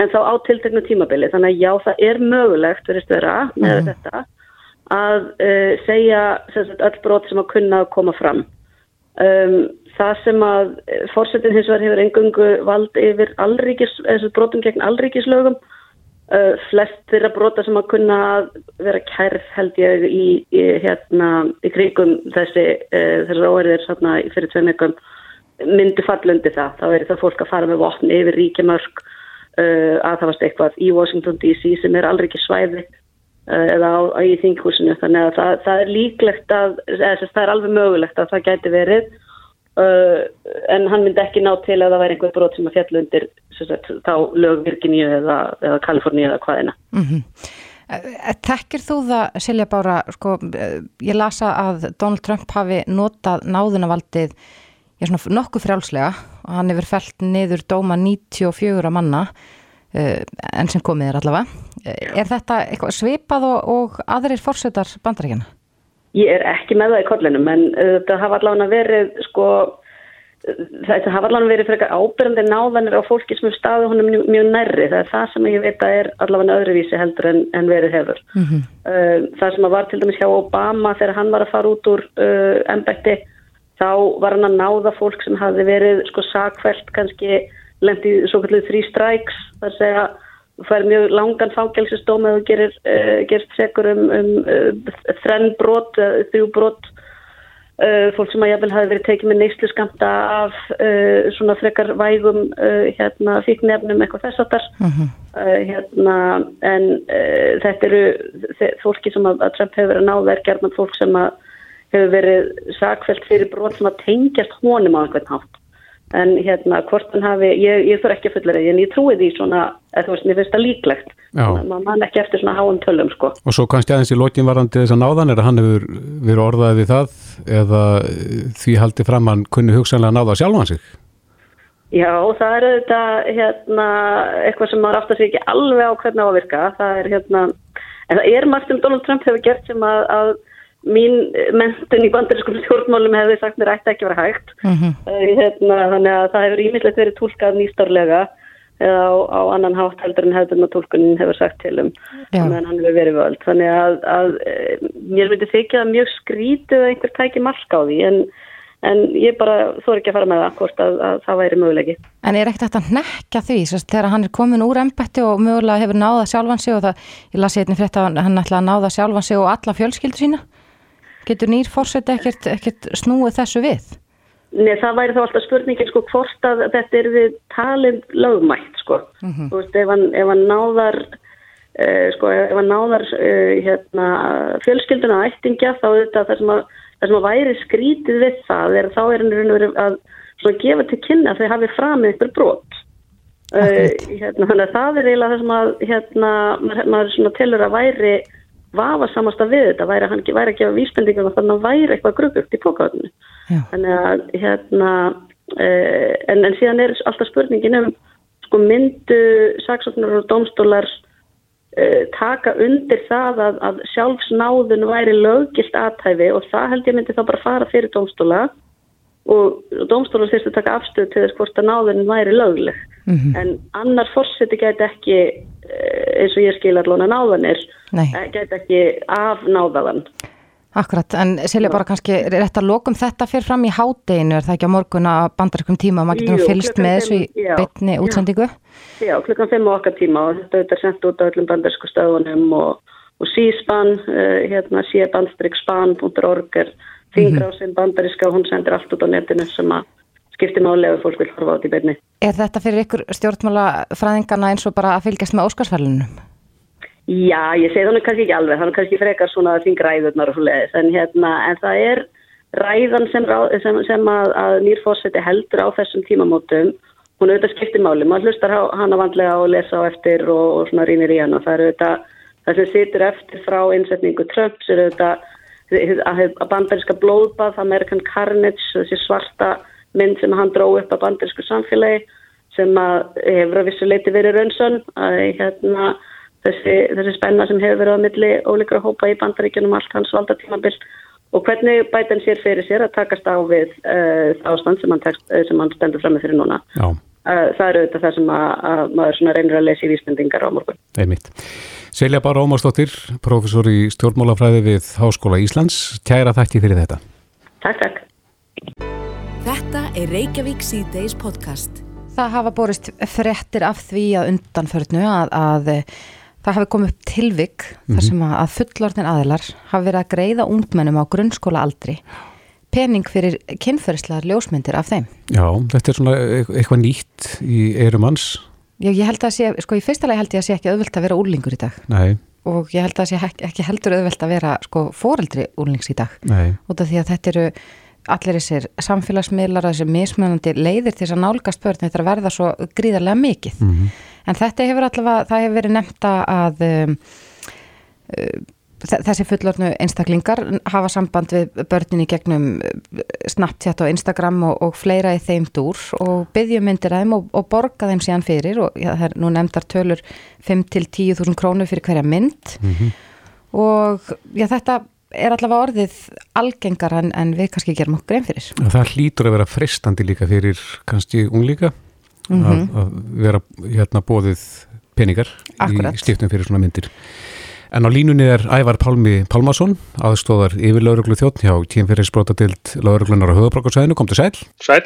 en þá á tilteknu tímabili þannig að já það er mögulegt verist vera með mm. þetta að uh, segja sagt, öll brot sem að kunna að koma fram. Um, það sem að eh, fórsetin hins vegar hefur engungu vald yfir allríkis, þessu brotum gegn allríkislögum uh, flest þeirra brota sem að kunna vera kærð held ég í, í hérna í kringum þessi uh, þessar óerðir fyrir tveim ekkum myndi fallundi það, þá er það fólk að fara með vopn yfir ríkjamörk uh, að það varst eitthvað í Washington DC sem er allríkis svæði eða á, á í þinghúsinu. Þannig að það, það er líklegt að, eða, það er alveg mögulegt að það gæti verið. Uh, en hann myndi ekki ná til að það væri einhver brot sem að fjallu undir sagt, þá lög Virginíu eða, eða Kaliforníu eða hvaðina mm -hmm. Tekkir þú það Silja Bára, sko, ég lasa að Donald Trump hafi notað náðunavaldið nokkuð frjálslega. Og hann hefur fælt niður dóma 94 manna enn sem komið er allavega er þetta svipað og, og aðrir fórsetar bandaríkjana? Ég er ekki með það í kollinum en uh, þetta hafa allavega verið sko þetta hafa allavega verið frekar ábyrjandi náðanir á fólki sem hefur staðið honum mjög, mjög nærri það er það sem ég veit að er allavega öðruvísi heldur en, en verið hefur mm -hmm. það sem var til dæmis hjá Obama þegar hann var að fara út úr uh, ennbætti þá var hann að náða fólk sem hafi verið sko sakvelt kannski lendið svo kallið þrý stræks þar segja þú fær mjög langan fangelsistóma og gerir, uh, gerst segur um, um uh, þrenn brot, uh, þrjú brot fólk sem að jáfnvel hafi verið tekið með neyslu skamta af svona frekar vægum hérna, fíknefnum eitthvað þess að þar uh -huh. hérna, en þetta eru fólki sem að, að Trump hefur verið að náða er gerðan fólk sem að hefur verið sakfælt fyrir brot sem að tengjast honum á einhvern hátt en hérna hvort hann hafi, ég, ég þurfa ekki að fulla reyði en ég trúi því svona, eða þú veist, mér finnst það líklegt, maður mann ekki eftir svona háum tölum sko. Og svo kannski aðeins í lókinvarandi þess að náðan er að hann hefur verið orðaðið við það eða því haldið fram hann kunni hugsanlega náða sjálfan sig? Já, það er auðvitað hérna, eitthvað sem maður aftur sér ekki alveg á hvernig á að virka, það er hérna, en það er margt sem Donald Trump hefur gert sem að, að mín mentun í bandarískum stjórnmálum hefði sagt mér ætti ekki verið hægt. Mm -hmm. hérna, þannig að það hefur ímyndilegt verið tólkað nýstarlega eða á, á annan hátt heldur en hefðurna tólkunin hefur sagt til um. Meðan hann hefur verið völd. Þannig að, að eh, mér myndi þykja mjög skrítið að einhver tæki marka á því en, en ég bara þór ekki að fara með það hvort að, að það væri mögulegi En er ekkert að nekka því? Þegar hann er komin úr embætti og mögulega hefur náða sjálfan sig og það, ég lasi einnig frétt að hann ætla að náða sjálfan sig og alla fjölskyldur sína Getur nýr fórseti ekkert, ekkert snúið þessu við? Nei, það væri þá alltaf spurningin sko hvort að þetta er við talin lögmætt sko. Mm -hmm. Þú veist, ef hann, ef hann náðar, uh, sko, ef hann náðar uh, hérna, fjölskylduna ættingja þá er þetta það sem að, það sem að væri skrítið við það er þá er hann raun og verið að svona, gefa til kynna að þau hafi framið ykkur brot. Uh, hérna, það er eiginlega það sem að hérna, maður, maður telur að væri vafa samasta við þetta væri að hann væri að gefa vísbendingum að þannig að væri eitthvað grupugt í pókáðinu þannig að hérna eh, en, en síðan er alltaf spurningin um sko myndu saksóknar og domstólar eh, taka undir það að, að sjálfsnáðun væri lögilt aðtæfi og það held ég myndi þá bara fara fyrir domstóla og domstólar þurfti að taka afstöð til þess hvort að náðun væri lögleg mm -hmm. en annar fórseti gæti ekki eh, eins og ég skil allan að náðanir. Eh, gæti ekki af náðaðan Akkurat, en Silja bara kannski rétt að lokum þetta fyrir fram í hádeginu er það ekki á morgun að bandarkum tíma og maður getur nú fylst með þessu í beitni útsendingu? Já, klukkan 5 okkar tíma og þetta er sendt út á öllum bandarsku stöðunum og, og síspan, uh, hérna síabandstrikspan.org er þingrásin bandariska og hún sendir allt út á netinu sem að skipti máli ef fólk vil horfa át í beitni. Er þetta fyrir ykkur stjórnmála fræðingarna eins og bara að fylgjast með óskarsfælunum? Já, ég segi þannig kannski ekki alveg, þannig kannski frekar svona þingræðurnar og svo leiðis, en, hérna, en það er ræðan sem, sem, sem að, að nýrfórseti heldur á þessum tímamótum, hún auðvitað skiptir máli, maður hlustar hana vandlega og lesa á eftir og, og svona rínir í hann og það er auðvitað, það sem situr eftir frá innsetningu Trumps er auðvitað að bandaríska blóðbað, American Carnage, þessi svarta mynd sem hann dró upp að bandarísku samfélagi sem að hefur að vissu leiti verið raunsön, að hérna þessi, þessi spenna sem hefur verið á milli ólíkra hópa í bandaríkjunum allt hans valda tímabill og hvernig bætan sér fyrir sér að takast á við uh, ástand sem hann, tekst, uh, sem hann stendur fram með fyrir núna. Uh, það eru auðvitað það sem að, að maður reynir að lesa í vísbendingar á morgun. Einmitt. Selja Bara Ómarsdóttir, professor í stjórnmálafræði við Háskóla Íslands. Kæra þakki fyrir þetta. Takk, takk. Þetta er Reykjavík C-Days podcast. Það hafa borist frettir af því að undanförnu að, að Það hafi komið upp tilvik mm -hmm. þar mhm. sem að fullorðin aðilar hafi verið að greiða ungmennum á grunnskóla aldri pening fyrir kynferðislegar ljósmyndir af þeim. Já, þetta er svona e-, eitthvað nýtt í eirum hans. Já, ég held að sé, sko í fyrsta lagi held ég að sé ekki auðvelt að vera úrlingur í dag. Nei. Og ég held að sé ekki heldur auðvelt að vera sko fóreldri úrlings í dag. Nei. Út af því að þetta eru allir þessir samfélagsmiðlar, þessir mismunandi leiðir til þess að nálgast börn þetta er verða svo gríðarlega mikið. Mm -hmm. En þetta hefur allavega, það hefur verið nefnda að um, uh, þessi fullornu einstaklingar hafa samband við börnin í gegnum uh, Snapchat og Instagram og, og fleira í þeim dúr og byggjumyndir að þeim og, og borga þeim síðan fyrir og já, það er nú nefndar tölur 5-10.000 krónu fyrir hverja mynd mm -hmm. og já, þetta er allavega orðið algengar en, en við kannski gerum okkur einn fyrir. Það hlýtur að vera frestandi líka fyrir kannski unglíka mm -hmm. að, að vera hérna bóðið peningar Akkurat. í stiftum fyrir svona myndir. En á línunni er Ævar Pálmi Pálmason, aðstóðar yfir lauruglu þjóttn hjá tímferðisbrotadild lauruglunar á höfabrákarsæðinu. Kom til sæl. Sæl.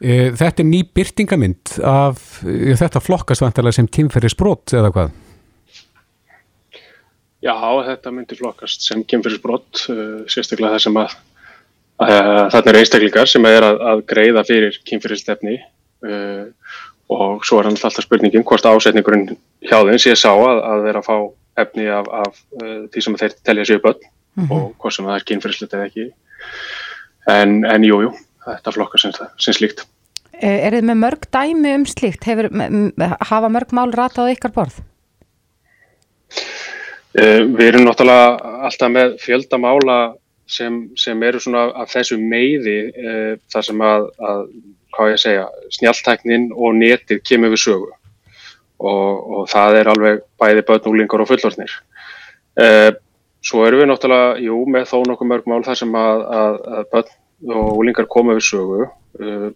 E, þetta er ný byrtingamind af e, þetta flokkastvantarlega sem tímferðisbrot eða hvað? Já, þetta myndi flokkast sem tímferðisbrot, uh, sérstaklega það sem að, að, að þarna eru einstaklingar sem er að, að greiða fyrir tímferðistefni uh, og svo er hann alltaf spurningin hvort ásetningurinn hjá þeim sé sá að, að vera að fá efni af, af því sem þeir telja sér börn mm -hmm. og hvort sem það er kynferðslut eða ekki en, en jú, jú, þetta flokkar sem, sem slíkt Er þið með mörg dæmi um slíkt? Hefur, hafa mörg mál ratað ykkar borð? Uh, við erum náttúrulega alltaf með fjöldamála sem, sem eru svona af þessu meiði uh, þar sem að, að hvað ég segja, snjaltæknin og netið kemur við sögu og, og það er alveg bæði börn, úlingar og fullornir. Eh, svo erum við náttúrulega, jú, með þó nokkuð mörg mál þar sem að, að, að börn og úlingar koma við sögu eh,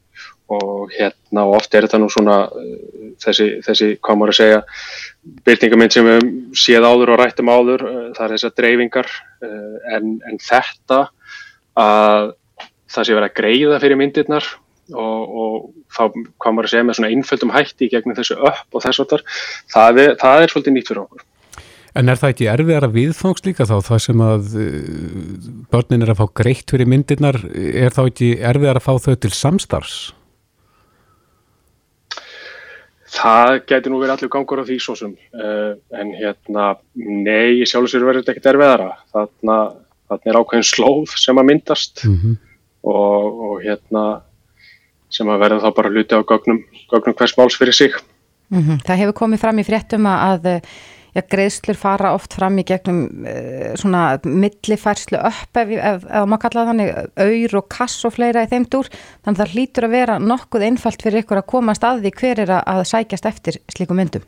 og hérna og oft er þetta nú svona eh, þessi, þessi hvað maður að segja, byrtingamind sem við séð áður og rættum áður, eh, það er þessar dreifingar eh, en, en þetta að það sé verið að greiða fyrir myndirnar og, og þá hvað maður að segja með svona einföldum hætti gegnum þessu upp og þess að það er, það er svolítið nýtt fyrir okkur. En er það ekki erfiðara viðfangs líka þá það sem að uh, börnin er að fá greitt fyrir myndirnar, er þá ekki erfiðara að fá þau til samstarfs? Það getur nú verið allir gangur á því svo sem, uh, en hérna, nei, ég sjálf og sér verður þetta ekkert erfiðara. Þarna, þarna er ákveðin slóð sem að myndast mm -hmm. og, og hérna, sem að verða þá bara hluti á gögnum, gögnum hvers máls fyrir sig. Mm -hmm. Það hefur komið fram í fréttum að ja, greiðslur fara oft fram í gegnum uh, svona millifærslu upp ef, ef, ef maður kallaði þannig auður og kass og fleira í þeim dúr þannig að það hlýtur að vera nokkuð einfalt fyrir ykkur að komast að því hver er að sækjast eftir slíku myndum.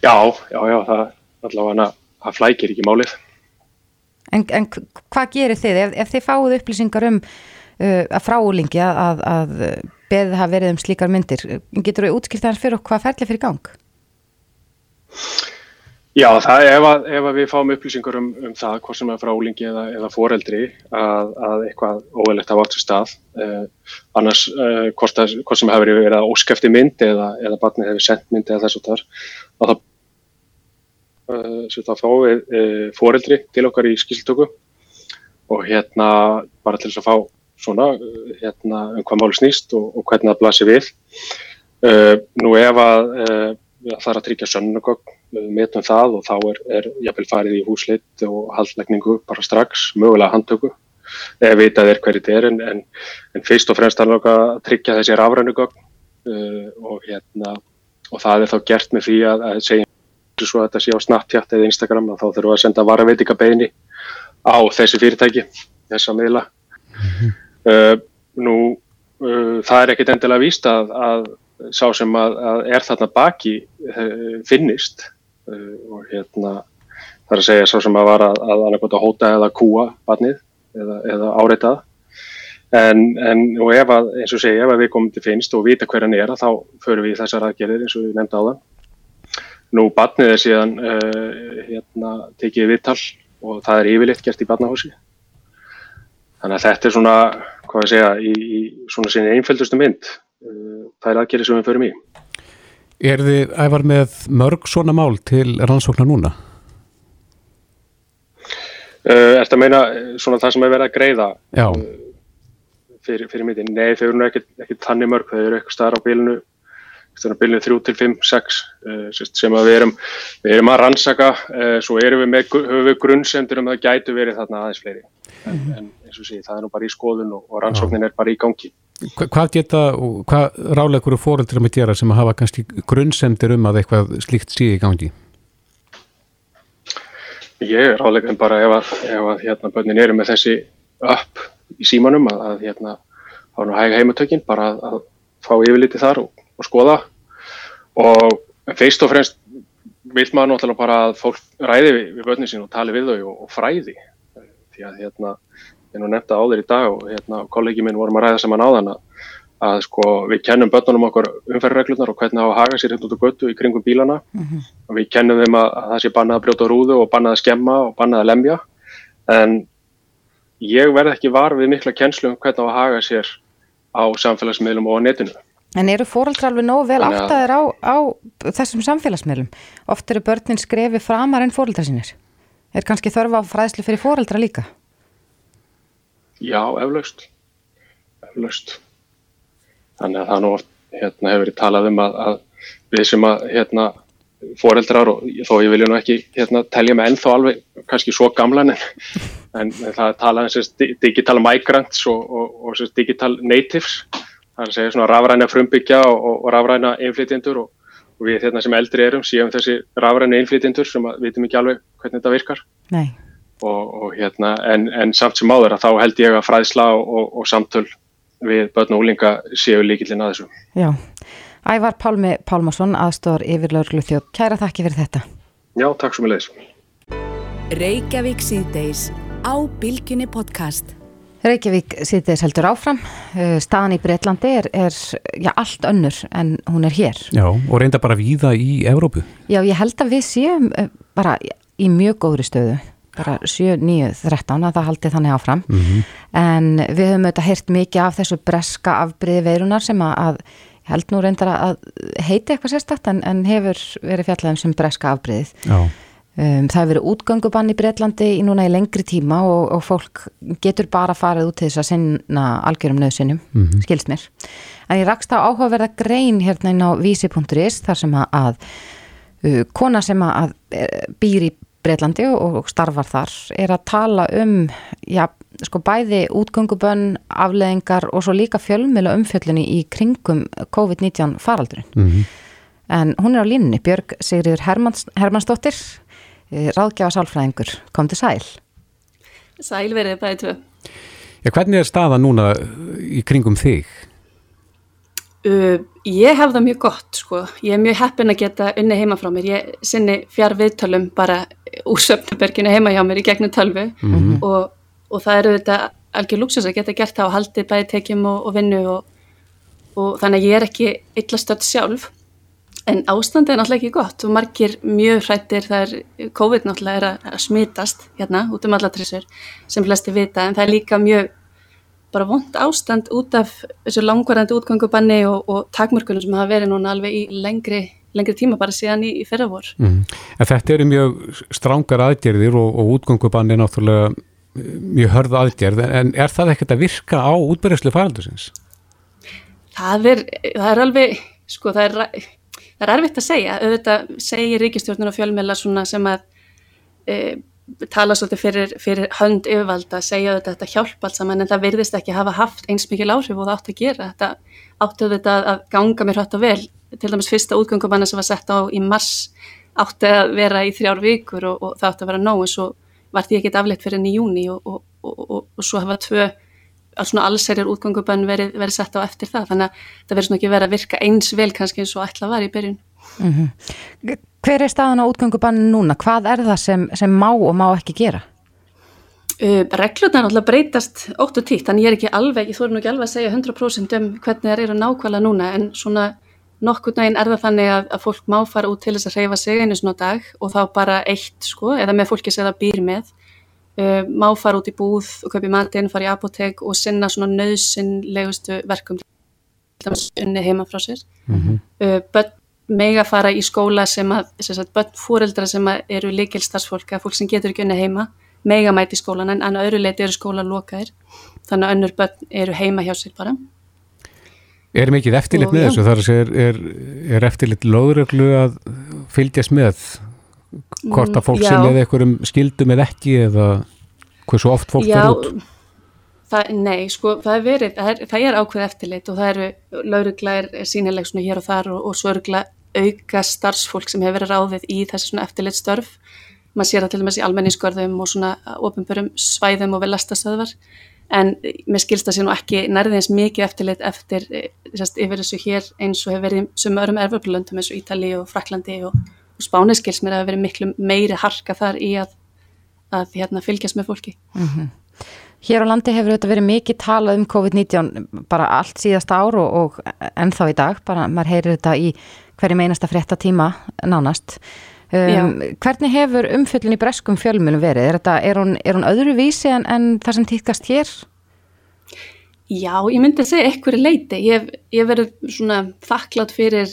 Já, já, já, það allavega það flækir ekki málið. En, en hvað gerir þið ef, ef þið fáið upplýsingar um uh, að fráúlingi að, að, beðið hafa verið um slíkar myndir. Getur þú útskilt þar fyrir okkur hvað ferli fyrir gang? Já, það ef, að, ef að við fáum upplýsingur um, um það, hvort sem er frá ólingi eða, eða foreldri, að, að eitthvað óveilegt hafa átt sér stað. Eh, annars, eh, hvort, að, hvort sem hefur verið að óskæfti mynd eða, eða barnið hefur sendt mynd eða þess og þar, að það, þá fáum við eh, foreldri til okkar í skiltöku og hérna bara til þess að fá svona eh, hérna, um hvað máli snýst og, og hvernig það blasir við. Eh, nú ef að það er að tryggja sönnugögn metum það og þá er, er jafnvel farið í húsleitt og haldlegningu bara strax, mögulega handtöku eða vitað er hverju þetta er en, en, en fyrst og fremst að tryggja þessi rafrænugögn uh, og, hérna, og það er þá gert með því að, að segja svo að þetta sé á Snapchat eða Instagram þá þurfum við að senda varaveitingabeini á þessi fyrirtæki, þessa miðla -hmm. uh, nú uh, það er ekkit endilega víst að, að sá sem að, að er þarna baki uh, finnist og hérna það er að segja svo sem að var að, að annarkot að hóta eða kúa barnið eða, eða áreitað. En, en og ef að, eins og segja, ef að við komum til finnst og vita hver hann er þá förum við í þessar aðgerðir eins og við nefndi á það nú barnið er síðan uh, hérna tekið viðtal og það er yfirleitt gert í barnahósi þannig að þetta er svona hvað ég segja, í, í svona sinni einföldustu mynd uh, það er aðgerðir sem við förum í Er þið ævar með mörg svona mál til rannsóknar núna? Uh, er þetta að meina eh, svona það sem er verið að greiða uh, fyrir, fyrir mitin? Nei, þau eru ekki, ekki tanni mörg, þau eru eitthvað staðar á bílinu, bílinu 3 til 5, 6 uh, sem við erum, við erum að rannsaka, svo erum við með við grunnsendur um að það gætu verið þarna aðeins fleiri. En, mm -hmm. en eins og sé, það er nú bara í skoðun og, og rannsóknin er bara í gangi. Hvað geta, hvað ráleikur og fóreldur að gera sem að hafa kannski grunnsendir um að eitthvað slíkt sé í gangi? Ég er ráleikur bara ef að, ef að hérna bönnin eru með þessi upp í símanum að, að hérna hafa nú hæg heimatökin bara að, að fá yfirliti þar og, og skoða og feist og fremst vil maður náttúrulega bara að fólk ræði við, við bönnin sín og tali við þau og, og fræði því að hérna ég nú nefnda á þeir í dag og hérna, kollegi minn vorum að ræða saman á þann að, að sko, við kennum börnunum okkur umferðreglunar og hvernig það á að haga sér hérna út á götu í kringum bílana mm -hmm. og við kennum þeim að, að það sé bannað að brjóta rúðu og bannað að skemma og bannað að lemja en ég verð ekki var við mikla kennslu um hvernig það á að haga sér á samfélagsmiðlum og á netinu. En eru fóraldra alveg nógu vel áttaðir á, á þessum samfélagsmiðlum? Oft eru börnin skrefi framar en fóraldra sínir. Er kannski þörfa á fræðslu fyrir fóraldra líka? Já, eflaust. eflaust. Þannig að það nú hérna, hefur verið talað um að, að við sem að hérna, foreldrar og þó ég vilja nú ekki hérna, telja mig ennþá alveg kannski svo gamlan en, en það tala um digital migrants og, og, og digital natives það að segja svona rafræna frumbyggja og, og rafræna einflýtjendur og við hérna sem eldri erum séum þessi rafræna einflýtjendur sem við vitum ekki alveg hvernig þetta virkar Nei og, og hérna, en, en samt sem áður að þá held ég að fræðsla og, og samtöl við börn og úlinga séu líkillin að þessu. Já, Ævar Pálmi Pálmarsson, aðstóðar yfirlauglu þjóð. Kæra þakki fyrir þetta. Já, takk svo mjög leiðis. Reykjavík síðdeis á Bilginni podcast. Reykjavík síðdeis heldur áfram. Uh, staðan í Breitlandi er, er já, allt önnur en hún er hér. Já, og reynda bara víða í Evrópu. Já, ég held að við séum uh, bara í mjög góðri stöðu bara 7, 9, 13 að það haldi þannig áfram mm -hmm. en við höfum auðvitað heyrt mikið af þessu breska afbríði veirunar sem að, að held nú reyndar að heiti eitthvað sérstakt en, en hefur verið fjallegum sem breska afbríðið um, það hefur verið útgöngubann í Breitlandi í núna í lengri tíma og, og fólk getur bara farið út til þess að sinna algjörum nöðsynum, mm -hmm. skilst mér en ég rakst á áhugaverða grein hérna inn á vísi.is þar sem að, að uh, kona sem að býr í Breitlandi og starfar þar er að tala um já, sko bæði útgöngubönn, afleðingar og svo líka fjölmjöla umfjöllunni í kringum COVID-19 faraldurinn. Mm -hmm. En hún er á línni, Björg Sigriður Hermanns, Hermannsdóttir, eh, ráðgjáða sálfræðingur, kom til sæl. Sæl verið bæðið tvö. Já, hvernig er staða núna í kringum þig? Uh, ég hef það mjög gott sko, ég er mjög heppin að geta unni heima frá mér, ég sinni fjár viðtölum bara úr söfnaberginu heima hjá mér í gegnum tölvu. Mm -hmm. og, og það eru þetta algjör luxus að geta gert það á haldi bæði tekjum og, og vinnu og, og þannig að ég er ekki illa stöld sjálf. En ástandið er náttúrulega ekki gott og margir mjög hrættir það er COVID náttúrulega er að, að smitast hérna út um alla trissur sem flesti vita. En það er líka mjög bara vond ástand út af þessu langvarandi útgangubanni og, og takmörkunum sem hafa verið núna alveg í lengri, lengri tíma bara síðan í, í fyrravor. Mm. En þetta eru mjög strángar aðgerðir og, og útgangubanni er náttúrulega mjög hörð aðgerð en er það ekkert að virka á útbyrjuslu faraldusins? Það er, það er alveg, sko það er, það er erfitt að segja, auðvitað segir ríkistjórnur og fjölmjöla svona sem að e, tala svolítið fyrir, fyrir hönd yfirvalda að segja þetta, þetta hjálpa allt saman en það virðist ekki hafa haft eins mikil áhrif og það átti að gera þetta áttu þetta að ganga mér hrætt og vel til dæmis fyrsta útgöngumanna sem var sett á í mars átti að vera í þrjár vikur og, og það átti að vera nóg en svo var því ekki afleitt fyrir enn í júni og, og, og svo hafa tvö allserjar útgöngubann verið, verið sett á eftir það þannig að það verður svona ekki verið að virka eins vel kannski eins og ætla var í byrjun mm -hmm. Hver er staðan á útgöngubannu núna? Hvað er það sem, sem má og má ekki gera? Uh, Reglurna er náttúrulega breytast ótt og títt, þannig ég er ekki alveg, ég þóru nú ekki alveg að segja 100% um hvernig það er að nákvæmlega núna, en svona nokkur nægin er það þannig að, að fólk má fara út til þess að reyfa sig einu svona dag og þá bara eitt sko, eða með fólki sem það býr með, uh, má fara út í búð og kaupi matinn, fara í apotek og sinna svona nöðsynlegustu verkum unni heima frá sér. Mm -hmm. uh, börn mega fara í skóla sem að, sem að börn fóreldra sem eru líkilstarfsfólk að fólk sem getur ekki unni heima mega mæti skólan en að öðru leiti eru skóla lokaðir þannig að önnur börn eru heima hjá sér bara Er mikið eftirlit með þessu? Þar er, er, er eftirlit lögreglu að fylgjast með hvort að fólk sem með einhverjum skildum eða ekki eða hversu oft fólk fyrir út? Það, nei, sko, það er verið, það er, það er ákveð eftirlit og það eru lögregla er sínileg svona hér og þar og, og svo örgla auka starfsfólk sem hefur verið ráðið í þessu svona eftirlitstörf. Man sér það til dæmis í almenningskörðum og svona ofinbörum svæðum og vel lastastöðvar en mér skilst það sé nú ekki nærðins mikið eftirlit eftir sérst, yfir þessu hér eins og hefur verið sem örum erfurblöndum eins og Ítali og Fraklandi og, og Spáni skils mér að hefur verið miklu meiri harka þar í að, að hérna, fylgjast með fólki. Mm -hmm. Hér á landi hefur þetta verið mikið talað um COVID-19 bara allt síðasta ár og, og ennþá í dag, bara maður heyrir þetta í hverjum einasta frétta tíma nánast. Um, hvernig hefur umfjöldin í breskum fjölmunum verið? Er, þetta, er, hún, er hún öðru vísi en, en það sem týkast hér? Já, ég myndi að segja eitthvað leiti. Ég hef verið svona þakklátt fyrir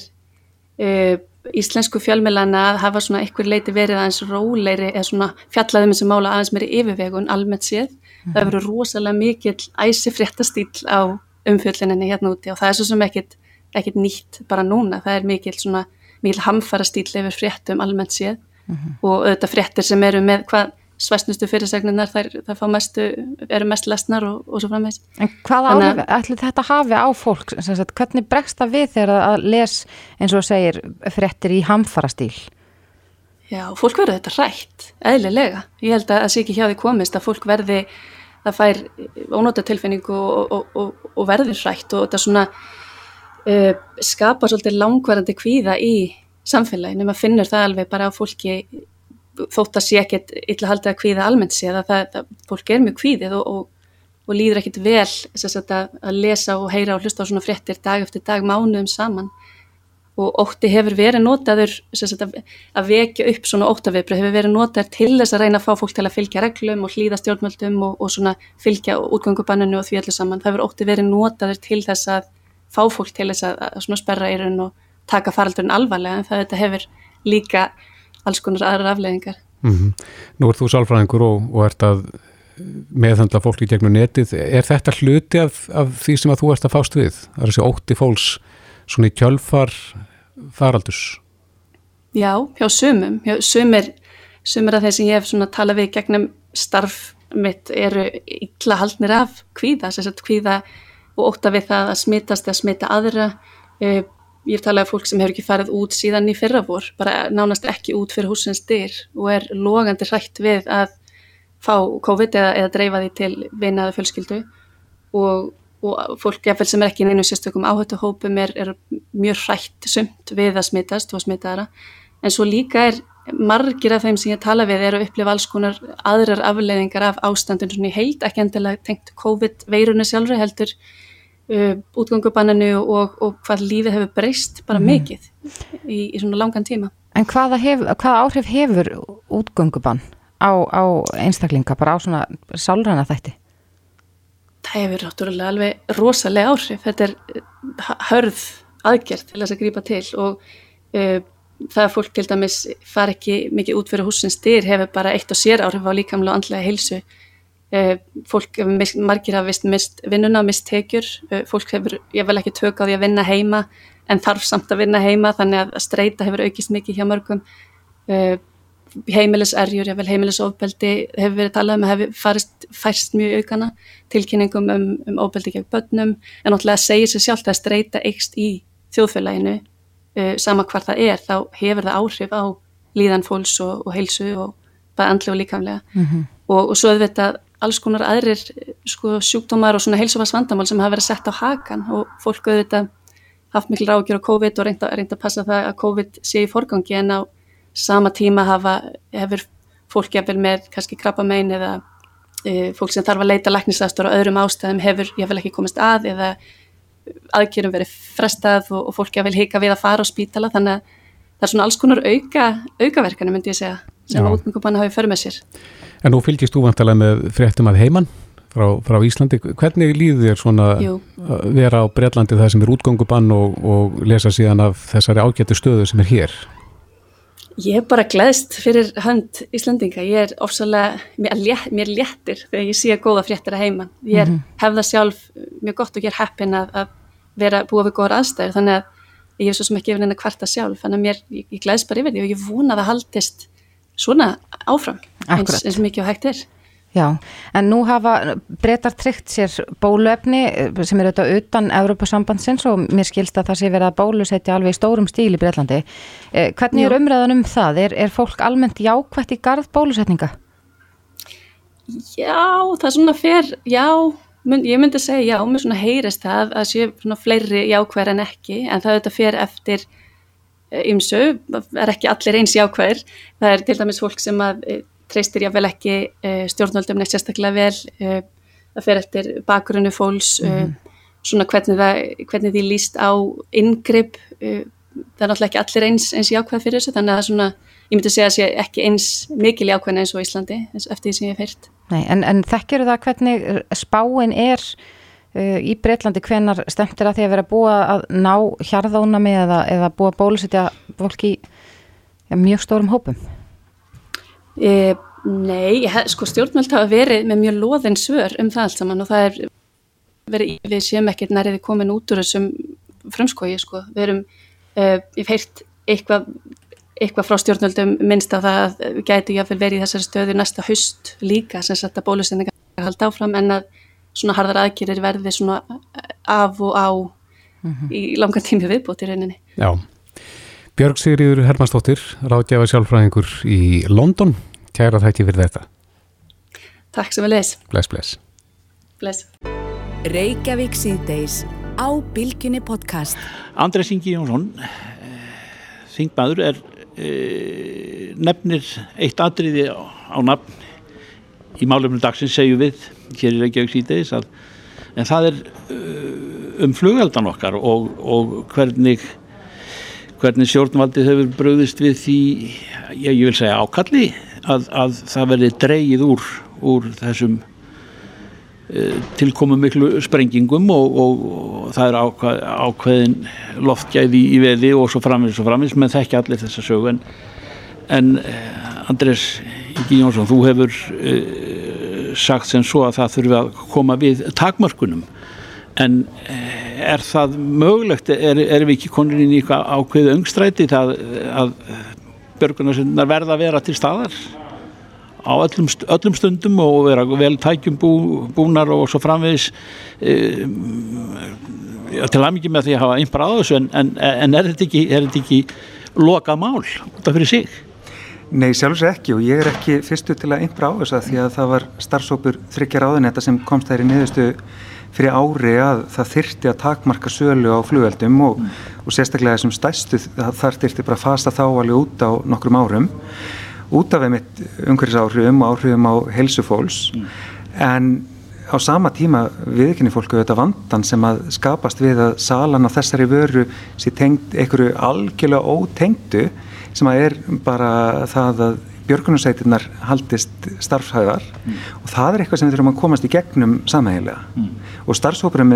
uh, íslensku fjölmilana að hafa svona eitthvað leiti verið aðeins róleiri eða svona fjallaðum sem mála aðeins meiri yfirvegun almennt séð. Mm -hmm. Það verið rosalega mikill æsi fréttastýl á umfjöldininni hérna úti og það er svo sem ekkit, ekkit nýtt bara núna. Það er mikill svona mikil hamfara stíl yfir fréttum almennt séð mm -hmm. og auðvitað fréttir sem eru með hvað svæstnustu fyrirsegnunar þær mestu, eru mest lesnar og, og svo framvegs. En hvað áhrif ætli þetta hafi á fólk? Sagt, hvernig bregst það við þegar að les eins og segir fréttir í hamfara stíl? Já, fólk verður þetta rætt, eðlilega. Ég held að það sé ekki hjá því komist að fólk verði, það fær ónóta tilfinningu og, og, og verður rætt og þetta svona uh, skapa svolítið langvarandi kvíða í samfélaginu, maður finnur það alveg bara á fólki þótt að sé ekkert illa haldið að kvíða almennt sé að það, það, fólk er mjög kvíðið og, og, og líður ekkert vel að, að lesa og heyra og hlusta á svona fréttir dag eftir dag, mánuðum saman. Og ótti hefur verið notaður að, að vekja upp svona óttavibri hefur verið notaður til þess að reyna að fá fólk til að fylgja reglum og hlýða stjórnmöldum og, og svona fylgja útgangubanninu og því allir saman, það hefur ótti verið notaður til þess að fá fólk til þess að, að sperra raun og taka faraldurinn alvarlega en það hefur líka alls konar aðrar afleðingar. Mm -hmm. Nú ert þú sálfræðingur og, og ert að meðhandla fólk í gegnum netið. Er þetta hluti af, af því sem að þú ert að fást við? Það er þessi ótti fólks svona í kjölfar faraldurs? Já, hjá sumum. Hjá sumir, sumir af þeir sem ég hef svona talað við gegnum starf mitt eru illa haldnir af kvíða, þess að kvíða og óta við það að smitast eða smita aðra. Eh, ég hef talað af fólk sem hefur ekki farið út síðan í fyrravor, bara nánast ekki út fyrir húsins dyr og er logandi hrætt við að fá COVID eða, eða dreifa því til vinaðu fjölskyldu. Og, og fólk jafnvel sem er ekki í einu sérstökum áhættuhópum er, er mjög hrætt sumt við að smitast og smita aðra. En svo líka er margir af þeim sem ég tala við eru að upplifa alls konar aðrar afleiðingar af ástandun svona í heild, ekki endilega tengt COVID-veirunni sjálfur heldur uh, útgangubanninu og, og hvað lífið hefur breyst bara mm. mikið í, í svona langan tíma. En hvaða, hef, hvaða áhrif hefur útgangubann á, á einstaklinga, bara á svona sálræna þætti? Það hefur náttúrulega alveg rosalega áhrif. Þetta er uh, hörð aðgerð til þess að grípa til og uh, það að fólk til dæmis far ekki mikið út fyrir húsins styr hefur bara eitt og sér áhrif á líkamlega og andlega heilsu. Uh, fólk, margir hafa vist mist vinnuna og mist tekjur. Uh, fólk hefur, ég vel ekki tök á því að vinna heima en þarf samt að vinna heima þannig að streyta hefur aukist mikið hjá mörgum. Uh, heimiliserjur, ég vel heimilisofbeldi hefur verið talað um að hefur farist, færst mjög aukana tilkynningum um, um ofbeldi gegn börnum en náttúrulega segir sér sjálf að streyta eikst í þjóðfélaginu sama hvar það er, þá hefur það áhrif á líðan fólks og, og heilsu og bara andli og líkamlega mm -hmm. og, og svo auðvitað alls konar aðrir sko, sjúkdómar og svona heilsufarsvandamál sem hafa verið sett á hakan og fólk auðvitað haft mikil ráðgjör á COVID og reynda, að passa það að COVID sé í forgangi en á sama tíma hafa, hefur fólk jafnvel með kannski krabbamein eða e, fólk sem þarf að leita læknisastur og öðrum ástæðum hefur jafnvel ekki komist að eða aðkjörum verið frestað og, og fólki að vil hika við að fara á spítala. Þannig að það er svona alls konar auka, aukaverkana myndi ég segja sem að útmyngubanna hafi fyrir með sér. En nú fylgist þú vantalega með fréttum að heimann frá, frá Íslandi. Hvernig líður þér svona Jú. að vera á Breitlandi það sem er útgöngubann og, og lesa síðan af þessari ágættu stöðu sem er hér? Ég er bara gleðst fyrir hönd Íslandinga. Ég er ofsalega, mér, létt, mér léttir þegar ég sé að góða fréttir að heimann. Ég er, mm -hmm. hef það sjálf mjög gott og ég er heppin að, að vera búa við góðar aðstæður þannig að ég hef svo sem ekki yfir henni kvarta sjálf þannig að mér, ég, ég glæðs bara yfir því og ég vona að það haldist svona áfram eins, eins mikið og hægt er Já, en nú hafa breytar tryggt sér bóluefni sem er auðvitað utan Európa-sambandsins og mér skilst að það sé verið að bólusetja alveg í stórum stíl í Breitlandi. Eh, hvernig er umræðan um það? Er, er fólk almennt jákvætt í garð bólusetninga? Já, það er svona fyrr, já, mynd, ég myndi segja já, mér svona heyrist það að sé svona fleiri jákvæðir en ekki en það auðvitað fyrir eftir ymsu, eh, er ekki allir eins jákvæðir, það er til dæmis fólk sem að eh, treystir jáfnvel ekki uh, stjórnvöldum neitt sérstaklega vel það fyrir eftir bakgrunnu fólks mm -hmm. svona hvernig, það, hvernig því líst á yngripp það er náttúrulega ekki allir eins, eins jákvæð fyrir þessu þannig að svona, ég myndi segja að sé ekki eins mikil jákvæðin eins og Íslandi eftir því sem ég hef heyrt Nei, en, en þekkir það hvernig spáin er í Breitlandi hvenar stemtir að því að vera búa að ná hjarðónami eða, eða búa bólusetja fólki í mjög stórum hópum? E, nei, sko stjórnmjöld hafa verið með mjög loðin svör um það allt saman og það er verið, við séum ekkert næriði komin út úr þessum frumskogi, sko, við erum, uh, ég hef heyrt eitthvað eitthvað frá stjórnvöldum minnst að það gæti jáfnvel verið í þessari stöðu næsta haust líka sem sagt að bólusendinga halda áfram en að svona harðar aðgjörir verði svona af og á mm -hmm. í langan tími viðbót í rauninni. Já, Björg Sigriður Hermannsdóttir, ráðgjafa sjálfræðingur í London, kæra þætti fyrir þetta. Takk sem við leys. Bless, bless. Bless. Reykjavík síðdeis á Bilginni podcast. Andres Ingi Jónsson, eh, þingmaður er e, nefnir eitt atriði á, á nafn í málefnum dagsins segjum við hér í Reykjavík síðdeis en það er uh, um flugeldan okkar og, og hvernig hvernig stjórnvaldið hefur bröðist við því, ég, ég vil segja ákalli að, að það verði dreyið úr, úr þessum uh, tilkomum miklu sprengingum og, og, og það er ákvað, ákveðin loftgæði í veði og svo framins og framins, menn þekki allir þessa sögu en, en uh, Andrés Jónsson, þú hefur uh, sagt sem svo að það þurfi að koma við takmörkunum. En uh, er það mögulegt, er, er við ekki konur inn í eitthvað ákveðu öngstræti það að börgunarsynnar verða að vera til staðar? Á öllum, öllum stundum og vera vel tækjum bú, búnar og svo framvegis uh, til aðmyggjum með því að hafa einhver þessu en, en, en er þetta ekki, ekki loka mál út af fyrir sig? Nei, sjálfsög ekki og ég er ekki fyrstu til að einbra á þess að því að það var starfsópur þryggjar áðunetta sem komst þær í niðurstu fyrir ári að það þyrti að takmarka sölu á flugveldum og, mm. og sérstaklega þessum stæstu þar þyrti bara að fasta þá alveg út á nokkrum árum út af einmitt umhverfisáhrifum og áhrifum á helsufólks mm. en á sama tíma viðkynni fólku þetta vandan sem að skapast við að salan á þessari vöru sé tengd einhverju algjörlega ótengdu sem að er bara það að björgunarsveitirnar haldist starfshæðar mm. og það er eitthvað sem við þurfum að komast í gegnum samhægilega mm. og starfshópurum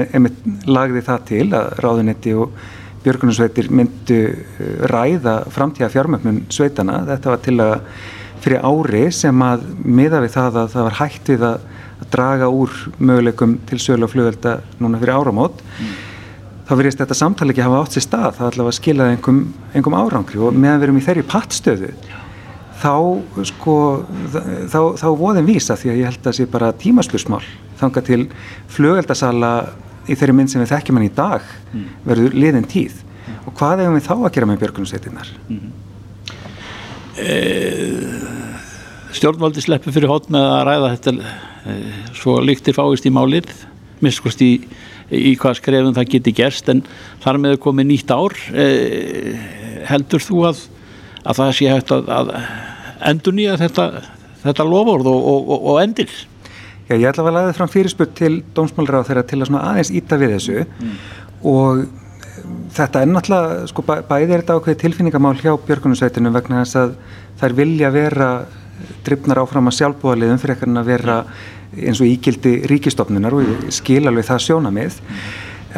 lagði það til að ráðunetti og björgunarsveitir myndu uh, ræða framtíða fjármögnun sveitana. Þetta var til að fyrir ári sem að miða við það að það var hægt við að draga úr möguleikum til sölu og flugvelda núna fyrir áramót. Mm. Þá verðist þetta samtali ekki hafa átt sér stað, það allavega skilaði einhverjum, einhverjum árangri og meðan við erum í þeirri pattstöðu þá sko þá, þá voðum vísa því að ég held að það sé bara tímaspursmál þanga til flugveldasala í þeirri mynd sem við þekkjum hann í dag mm. verður liðin tíð mm. og hvað hefum við þá að gera með björgunarsveitinnar? Mm. Eh, stjórnvaldi sleppu fyrir hótt með að ræða þetta eh, svo líktir fáist í málið miskust í, í hvað skrefum það geti gerst en þar með komið nýtt ár eh, heldur þú að, að það sé hægt að, að endur nýja þetta, þetta lofórð og, og, og, endir? Já, ég ætla að laða fram fyrirspurt til dómsmálra á þeirra til að aðeins íta við þessu mm. og þetta er náttúrulega, sko, bæði er þetta ákveði tilfinningamál hjá björgunarsveitinu vegna þess að þær vilja vera drifnar áfram að sjálfbúðaliðum fyrir ekkert að vera eins og ígildi ríkistofnunar og skil alveg það sjónamið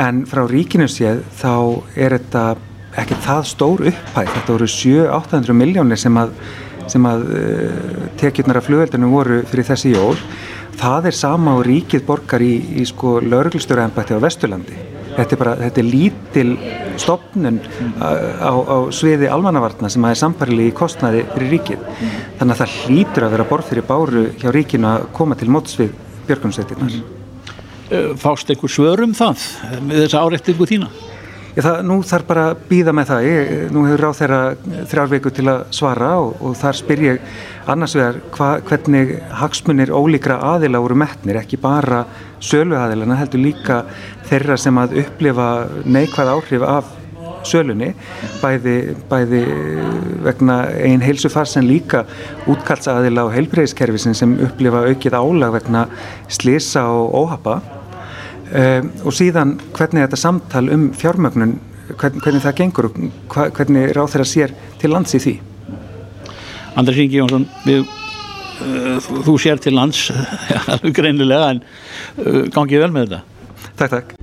en frá ríkinu séð þá er þetta ekki það stór upphæð, þetta voru 7-800 miljónir sem að, að uh, tekjurnar af flugveldinu voru fyrir þessi jól. Það er sama og ríkið borgar í, í sko lauruglstöruembætti á Vesturlandi þetta er bara, þetta er lítil stopnun á, á, á sviði almannavarna sem að er samfærili í kostnaði fyrir ríkið. Þannig að það hlýtur að vera borð fyrir báru hjá ríkinu að koma til mótsvið björgunsveitirnar eh, Fást einhver svörum það með þessa áreiktingu þína? Já, það, nú þarf bara að býða með það. Ég, nú hefur ráð þeirra þrjár viku til að svara og, og þar spyr ég annars vegar hva, hvernig hagsmunir ólíkra aðila voru metnir, ekki bara sölu aðilana, heldur líka þeirra sem að upplifa neikvæð áhrif af sölunni, bæði, bæði vegna einn heilsufars en líka útkallsaðila og heilbreyðiskerfisin sem upplifa aukið álag vegna slisa og óhappa Um, og síðan hvernig þetta samtal um fjármögnun, hvern, hvernig það gengur og hva, hvernig ráð þeirra sér til lands í því. Andri Ringi Jónsson, við, uh, þú, þú sér til lands alveg greinilega en uh, gangið vel með þetta. Takk, takk.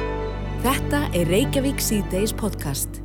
Þetta er Reykjavík C-Days podcast.